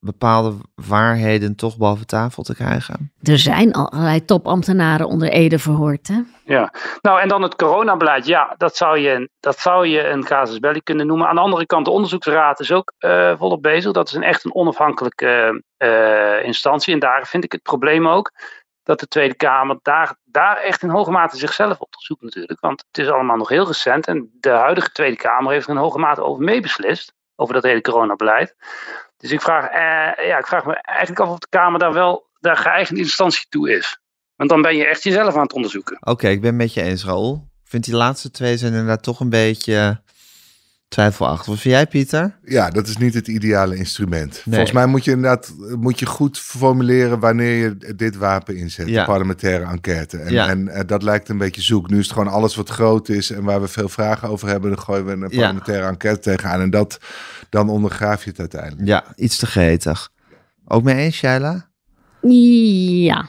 bepaalde waarheden toch boven tafel te krijgen? Er zijn allerlei topambtenaren onder Ede verhoord, hè? Ja, nou en dan het coronabeleid. Ja, dat zou je, dat zou je een casus belli kunnen noemen. Aan de andere kant, de onderzoeksraad is ook uh, volop bezig. Dat is een echt een onafhankelijke uh, instantie. En daar vind ik het probleem ook dat de Tweede Kamer daar, daar echt in hoge mate zichzelf op zoekt natuurlijk. Want het is allemaal nog heel recent en de huidige Tweede Kamer heeft er in hoge mate over meebeslist. Over dat hele coronabeleid. Dus ik vraag, eh, ja, ik vraag me eigenlijk af of de Kamer daar wel de geëigende instantie toe is. Want dan ben je echt jezelf aan het onderzoeken. Oké, ik ben met je eens, Raoul. Ik vind die laatste twee zijn inderdaad toch een beetje twijfelachtig. Wat vind jij, Pieter? Ja, dat is niet het ideale instrument. Nee. Volgens mij moet je inderdaad moet je goed formuleren wanneer je dit wapen inzet, ja. de parlementaire enquête. En, ja. en uh, dat lijkt een beetje zoek. Nu is het gewoon alles wat groot is en waar we veel vragen over hebben, dan gooien we een parlementaire ja. enquête tegenaan. En dat, dan ondergraaf je het uiteindelijk. Ja, iets te gretig. Ook mee eens, Shaila? Ja.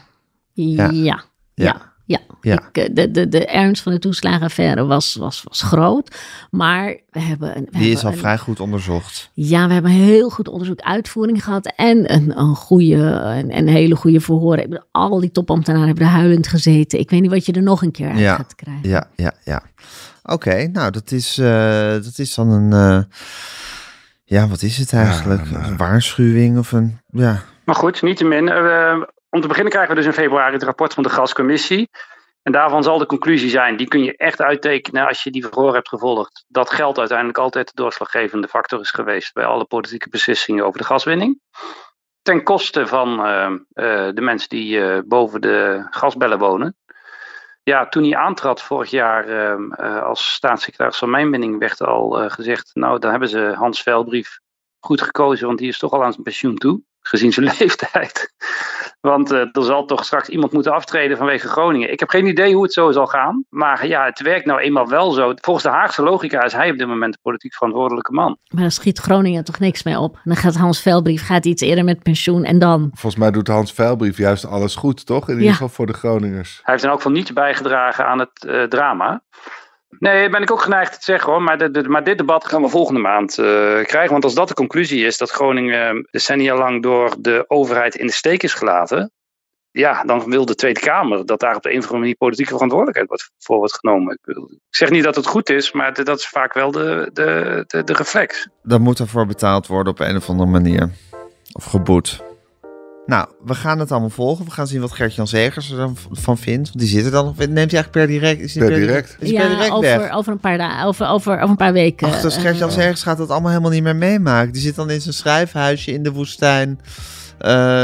Ja. ja. Ja. Ja. Ik, eh, de, de, de ernst van de toeslagenaffaire was, was, was groot. Maar we hebben... We Die is al een, vrij goed onderzocht. Ja, we hebben heel goed onderzoek, uitvoering gehad. En een, een goede, een, een hele goede verhoor. Al die topambtenaren hebben er huilend gezeten. Ik weet niet wat je er nog een keer uit ja, gaat krijgen. Ja, ja, ja. Oké, okay, nou dat is, uh, dat is dan een... Uh, ja, wat is het eigenlijk? Ja, nou, een waarschuwing of een... Ja. Maar goed, niettemin... Uh, om te beginnen krijgen we dus in februari het rapport van de gascommissie. En daarvan zal de conclusie zijn, die kun je echt uittekenen als je die verhoor hebt gevolgd, dat geld uiteindelijk altijd de doorslaggevende factor is geweest bij alle politieke beslissingen over de gaswinning. Ten koste van uh, uh, de mensen die uh, boven de gasbellen wonen. Ja, toen hij aantrad vorig jaar ehm, als staatssecretaris van Mijnwinning werd al gezegd, nou dan hebben ze Hans Velbrief goed gekozen, want die is toch al aan zijn pensioen toe gezien zijn leeftijd. Want uh, er zal toch straks iemand moeten aftreden vanwege Groningen. Ik heb geen idee hoe het zo zal gaan. Maar ja, het werkt nou eenmaal wel zo. Volgens de Haagse logica is hij op dit moment de politiek verantwoordelijke man. Maar dan schiet Groningen toch niks mee op. Dan gaat Hans Velbrief gaat iets eerder met pensioen en dan... Volgens mij doet Hans Velbrief juist alles goed, toch? In ieder ja. geval voor de Groningers. Hij heeft dan ook van niets bijgedragen aan het uh, drama. Nee, ben ik ook geneigd te zeggen hoor. Maar, maar dit debat gaan we volgende maand uh, krijgen. Want als dat de conclusie is dat Groningen decennia lang door de overheid in de steek is gelaten. ja, dan wil de Tweede Kamer dat daar op de een of andere manier politieke verantwoordelijkheid voor wordt genomen. Ik, zeg niet dat het goed is, maar dat is vaak wel de, de, de, de reflex. Dan moet ervoor betaald worden op een of andere manier. Of geboet. Nou, we gaan het allemaal volgen. We gaan zien wat Gert-Jan Zegers er dan van vindt. Want die zit er dan. Neemt hij eigenlijk per direct? Is per, per direct? Is ja, per direct over, weg? over een paar dagen, over, over, over een paar weken. Ach, dus Gert-Jan uh, Zegers gaat dat allemaal helemaal niet meer meemaken. Die zit dan in zijn schrijfhuisje in de woestijn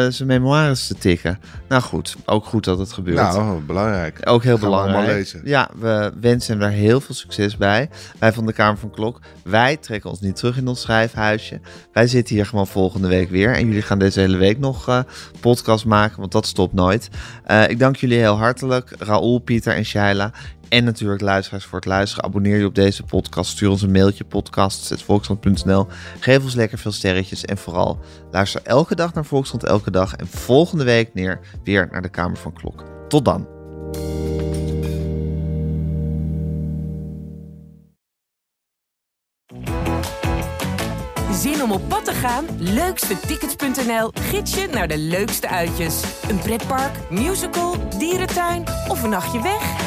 zijn memoires te tikken. Nou goed, ook goed dat het gebeurt. Nou, belangrijk. Ook heel belangrijk. Ja, we wensen hem daar heel veel succes bij. Wij van de Kamer van Klok, wij trekken ons niet terug in ons schrijfhuisje. Wij zitten hier gewoon volgende week weer. En jullie gaan deze hele week nog uh, podcast maken, want dat stopt nooit. Uh, ik dank jullie heel hartelijk. Raoul, Pieter en Shaila. En natuurlijk luisteraars voor het luisteren. Abonneer je op deze podcast. Stuur ons een mailtje podcast.volkskrant.nl. Geef ons lekker veel sterretjes. En vooral luister elke dag naar Volkskrant Elke Dag. En volgende week neer, weer naar de Kamer van Klok. Tot dan. Zin om op pad te gaan? Leukstetickets.nl gids je naar de leukste uitjes. Een pretpark, musical, dierentuin of een nachtje weg?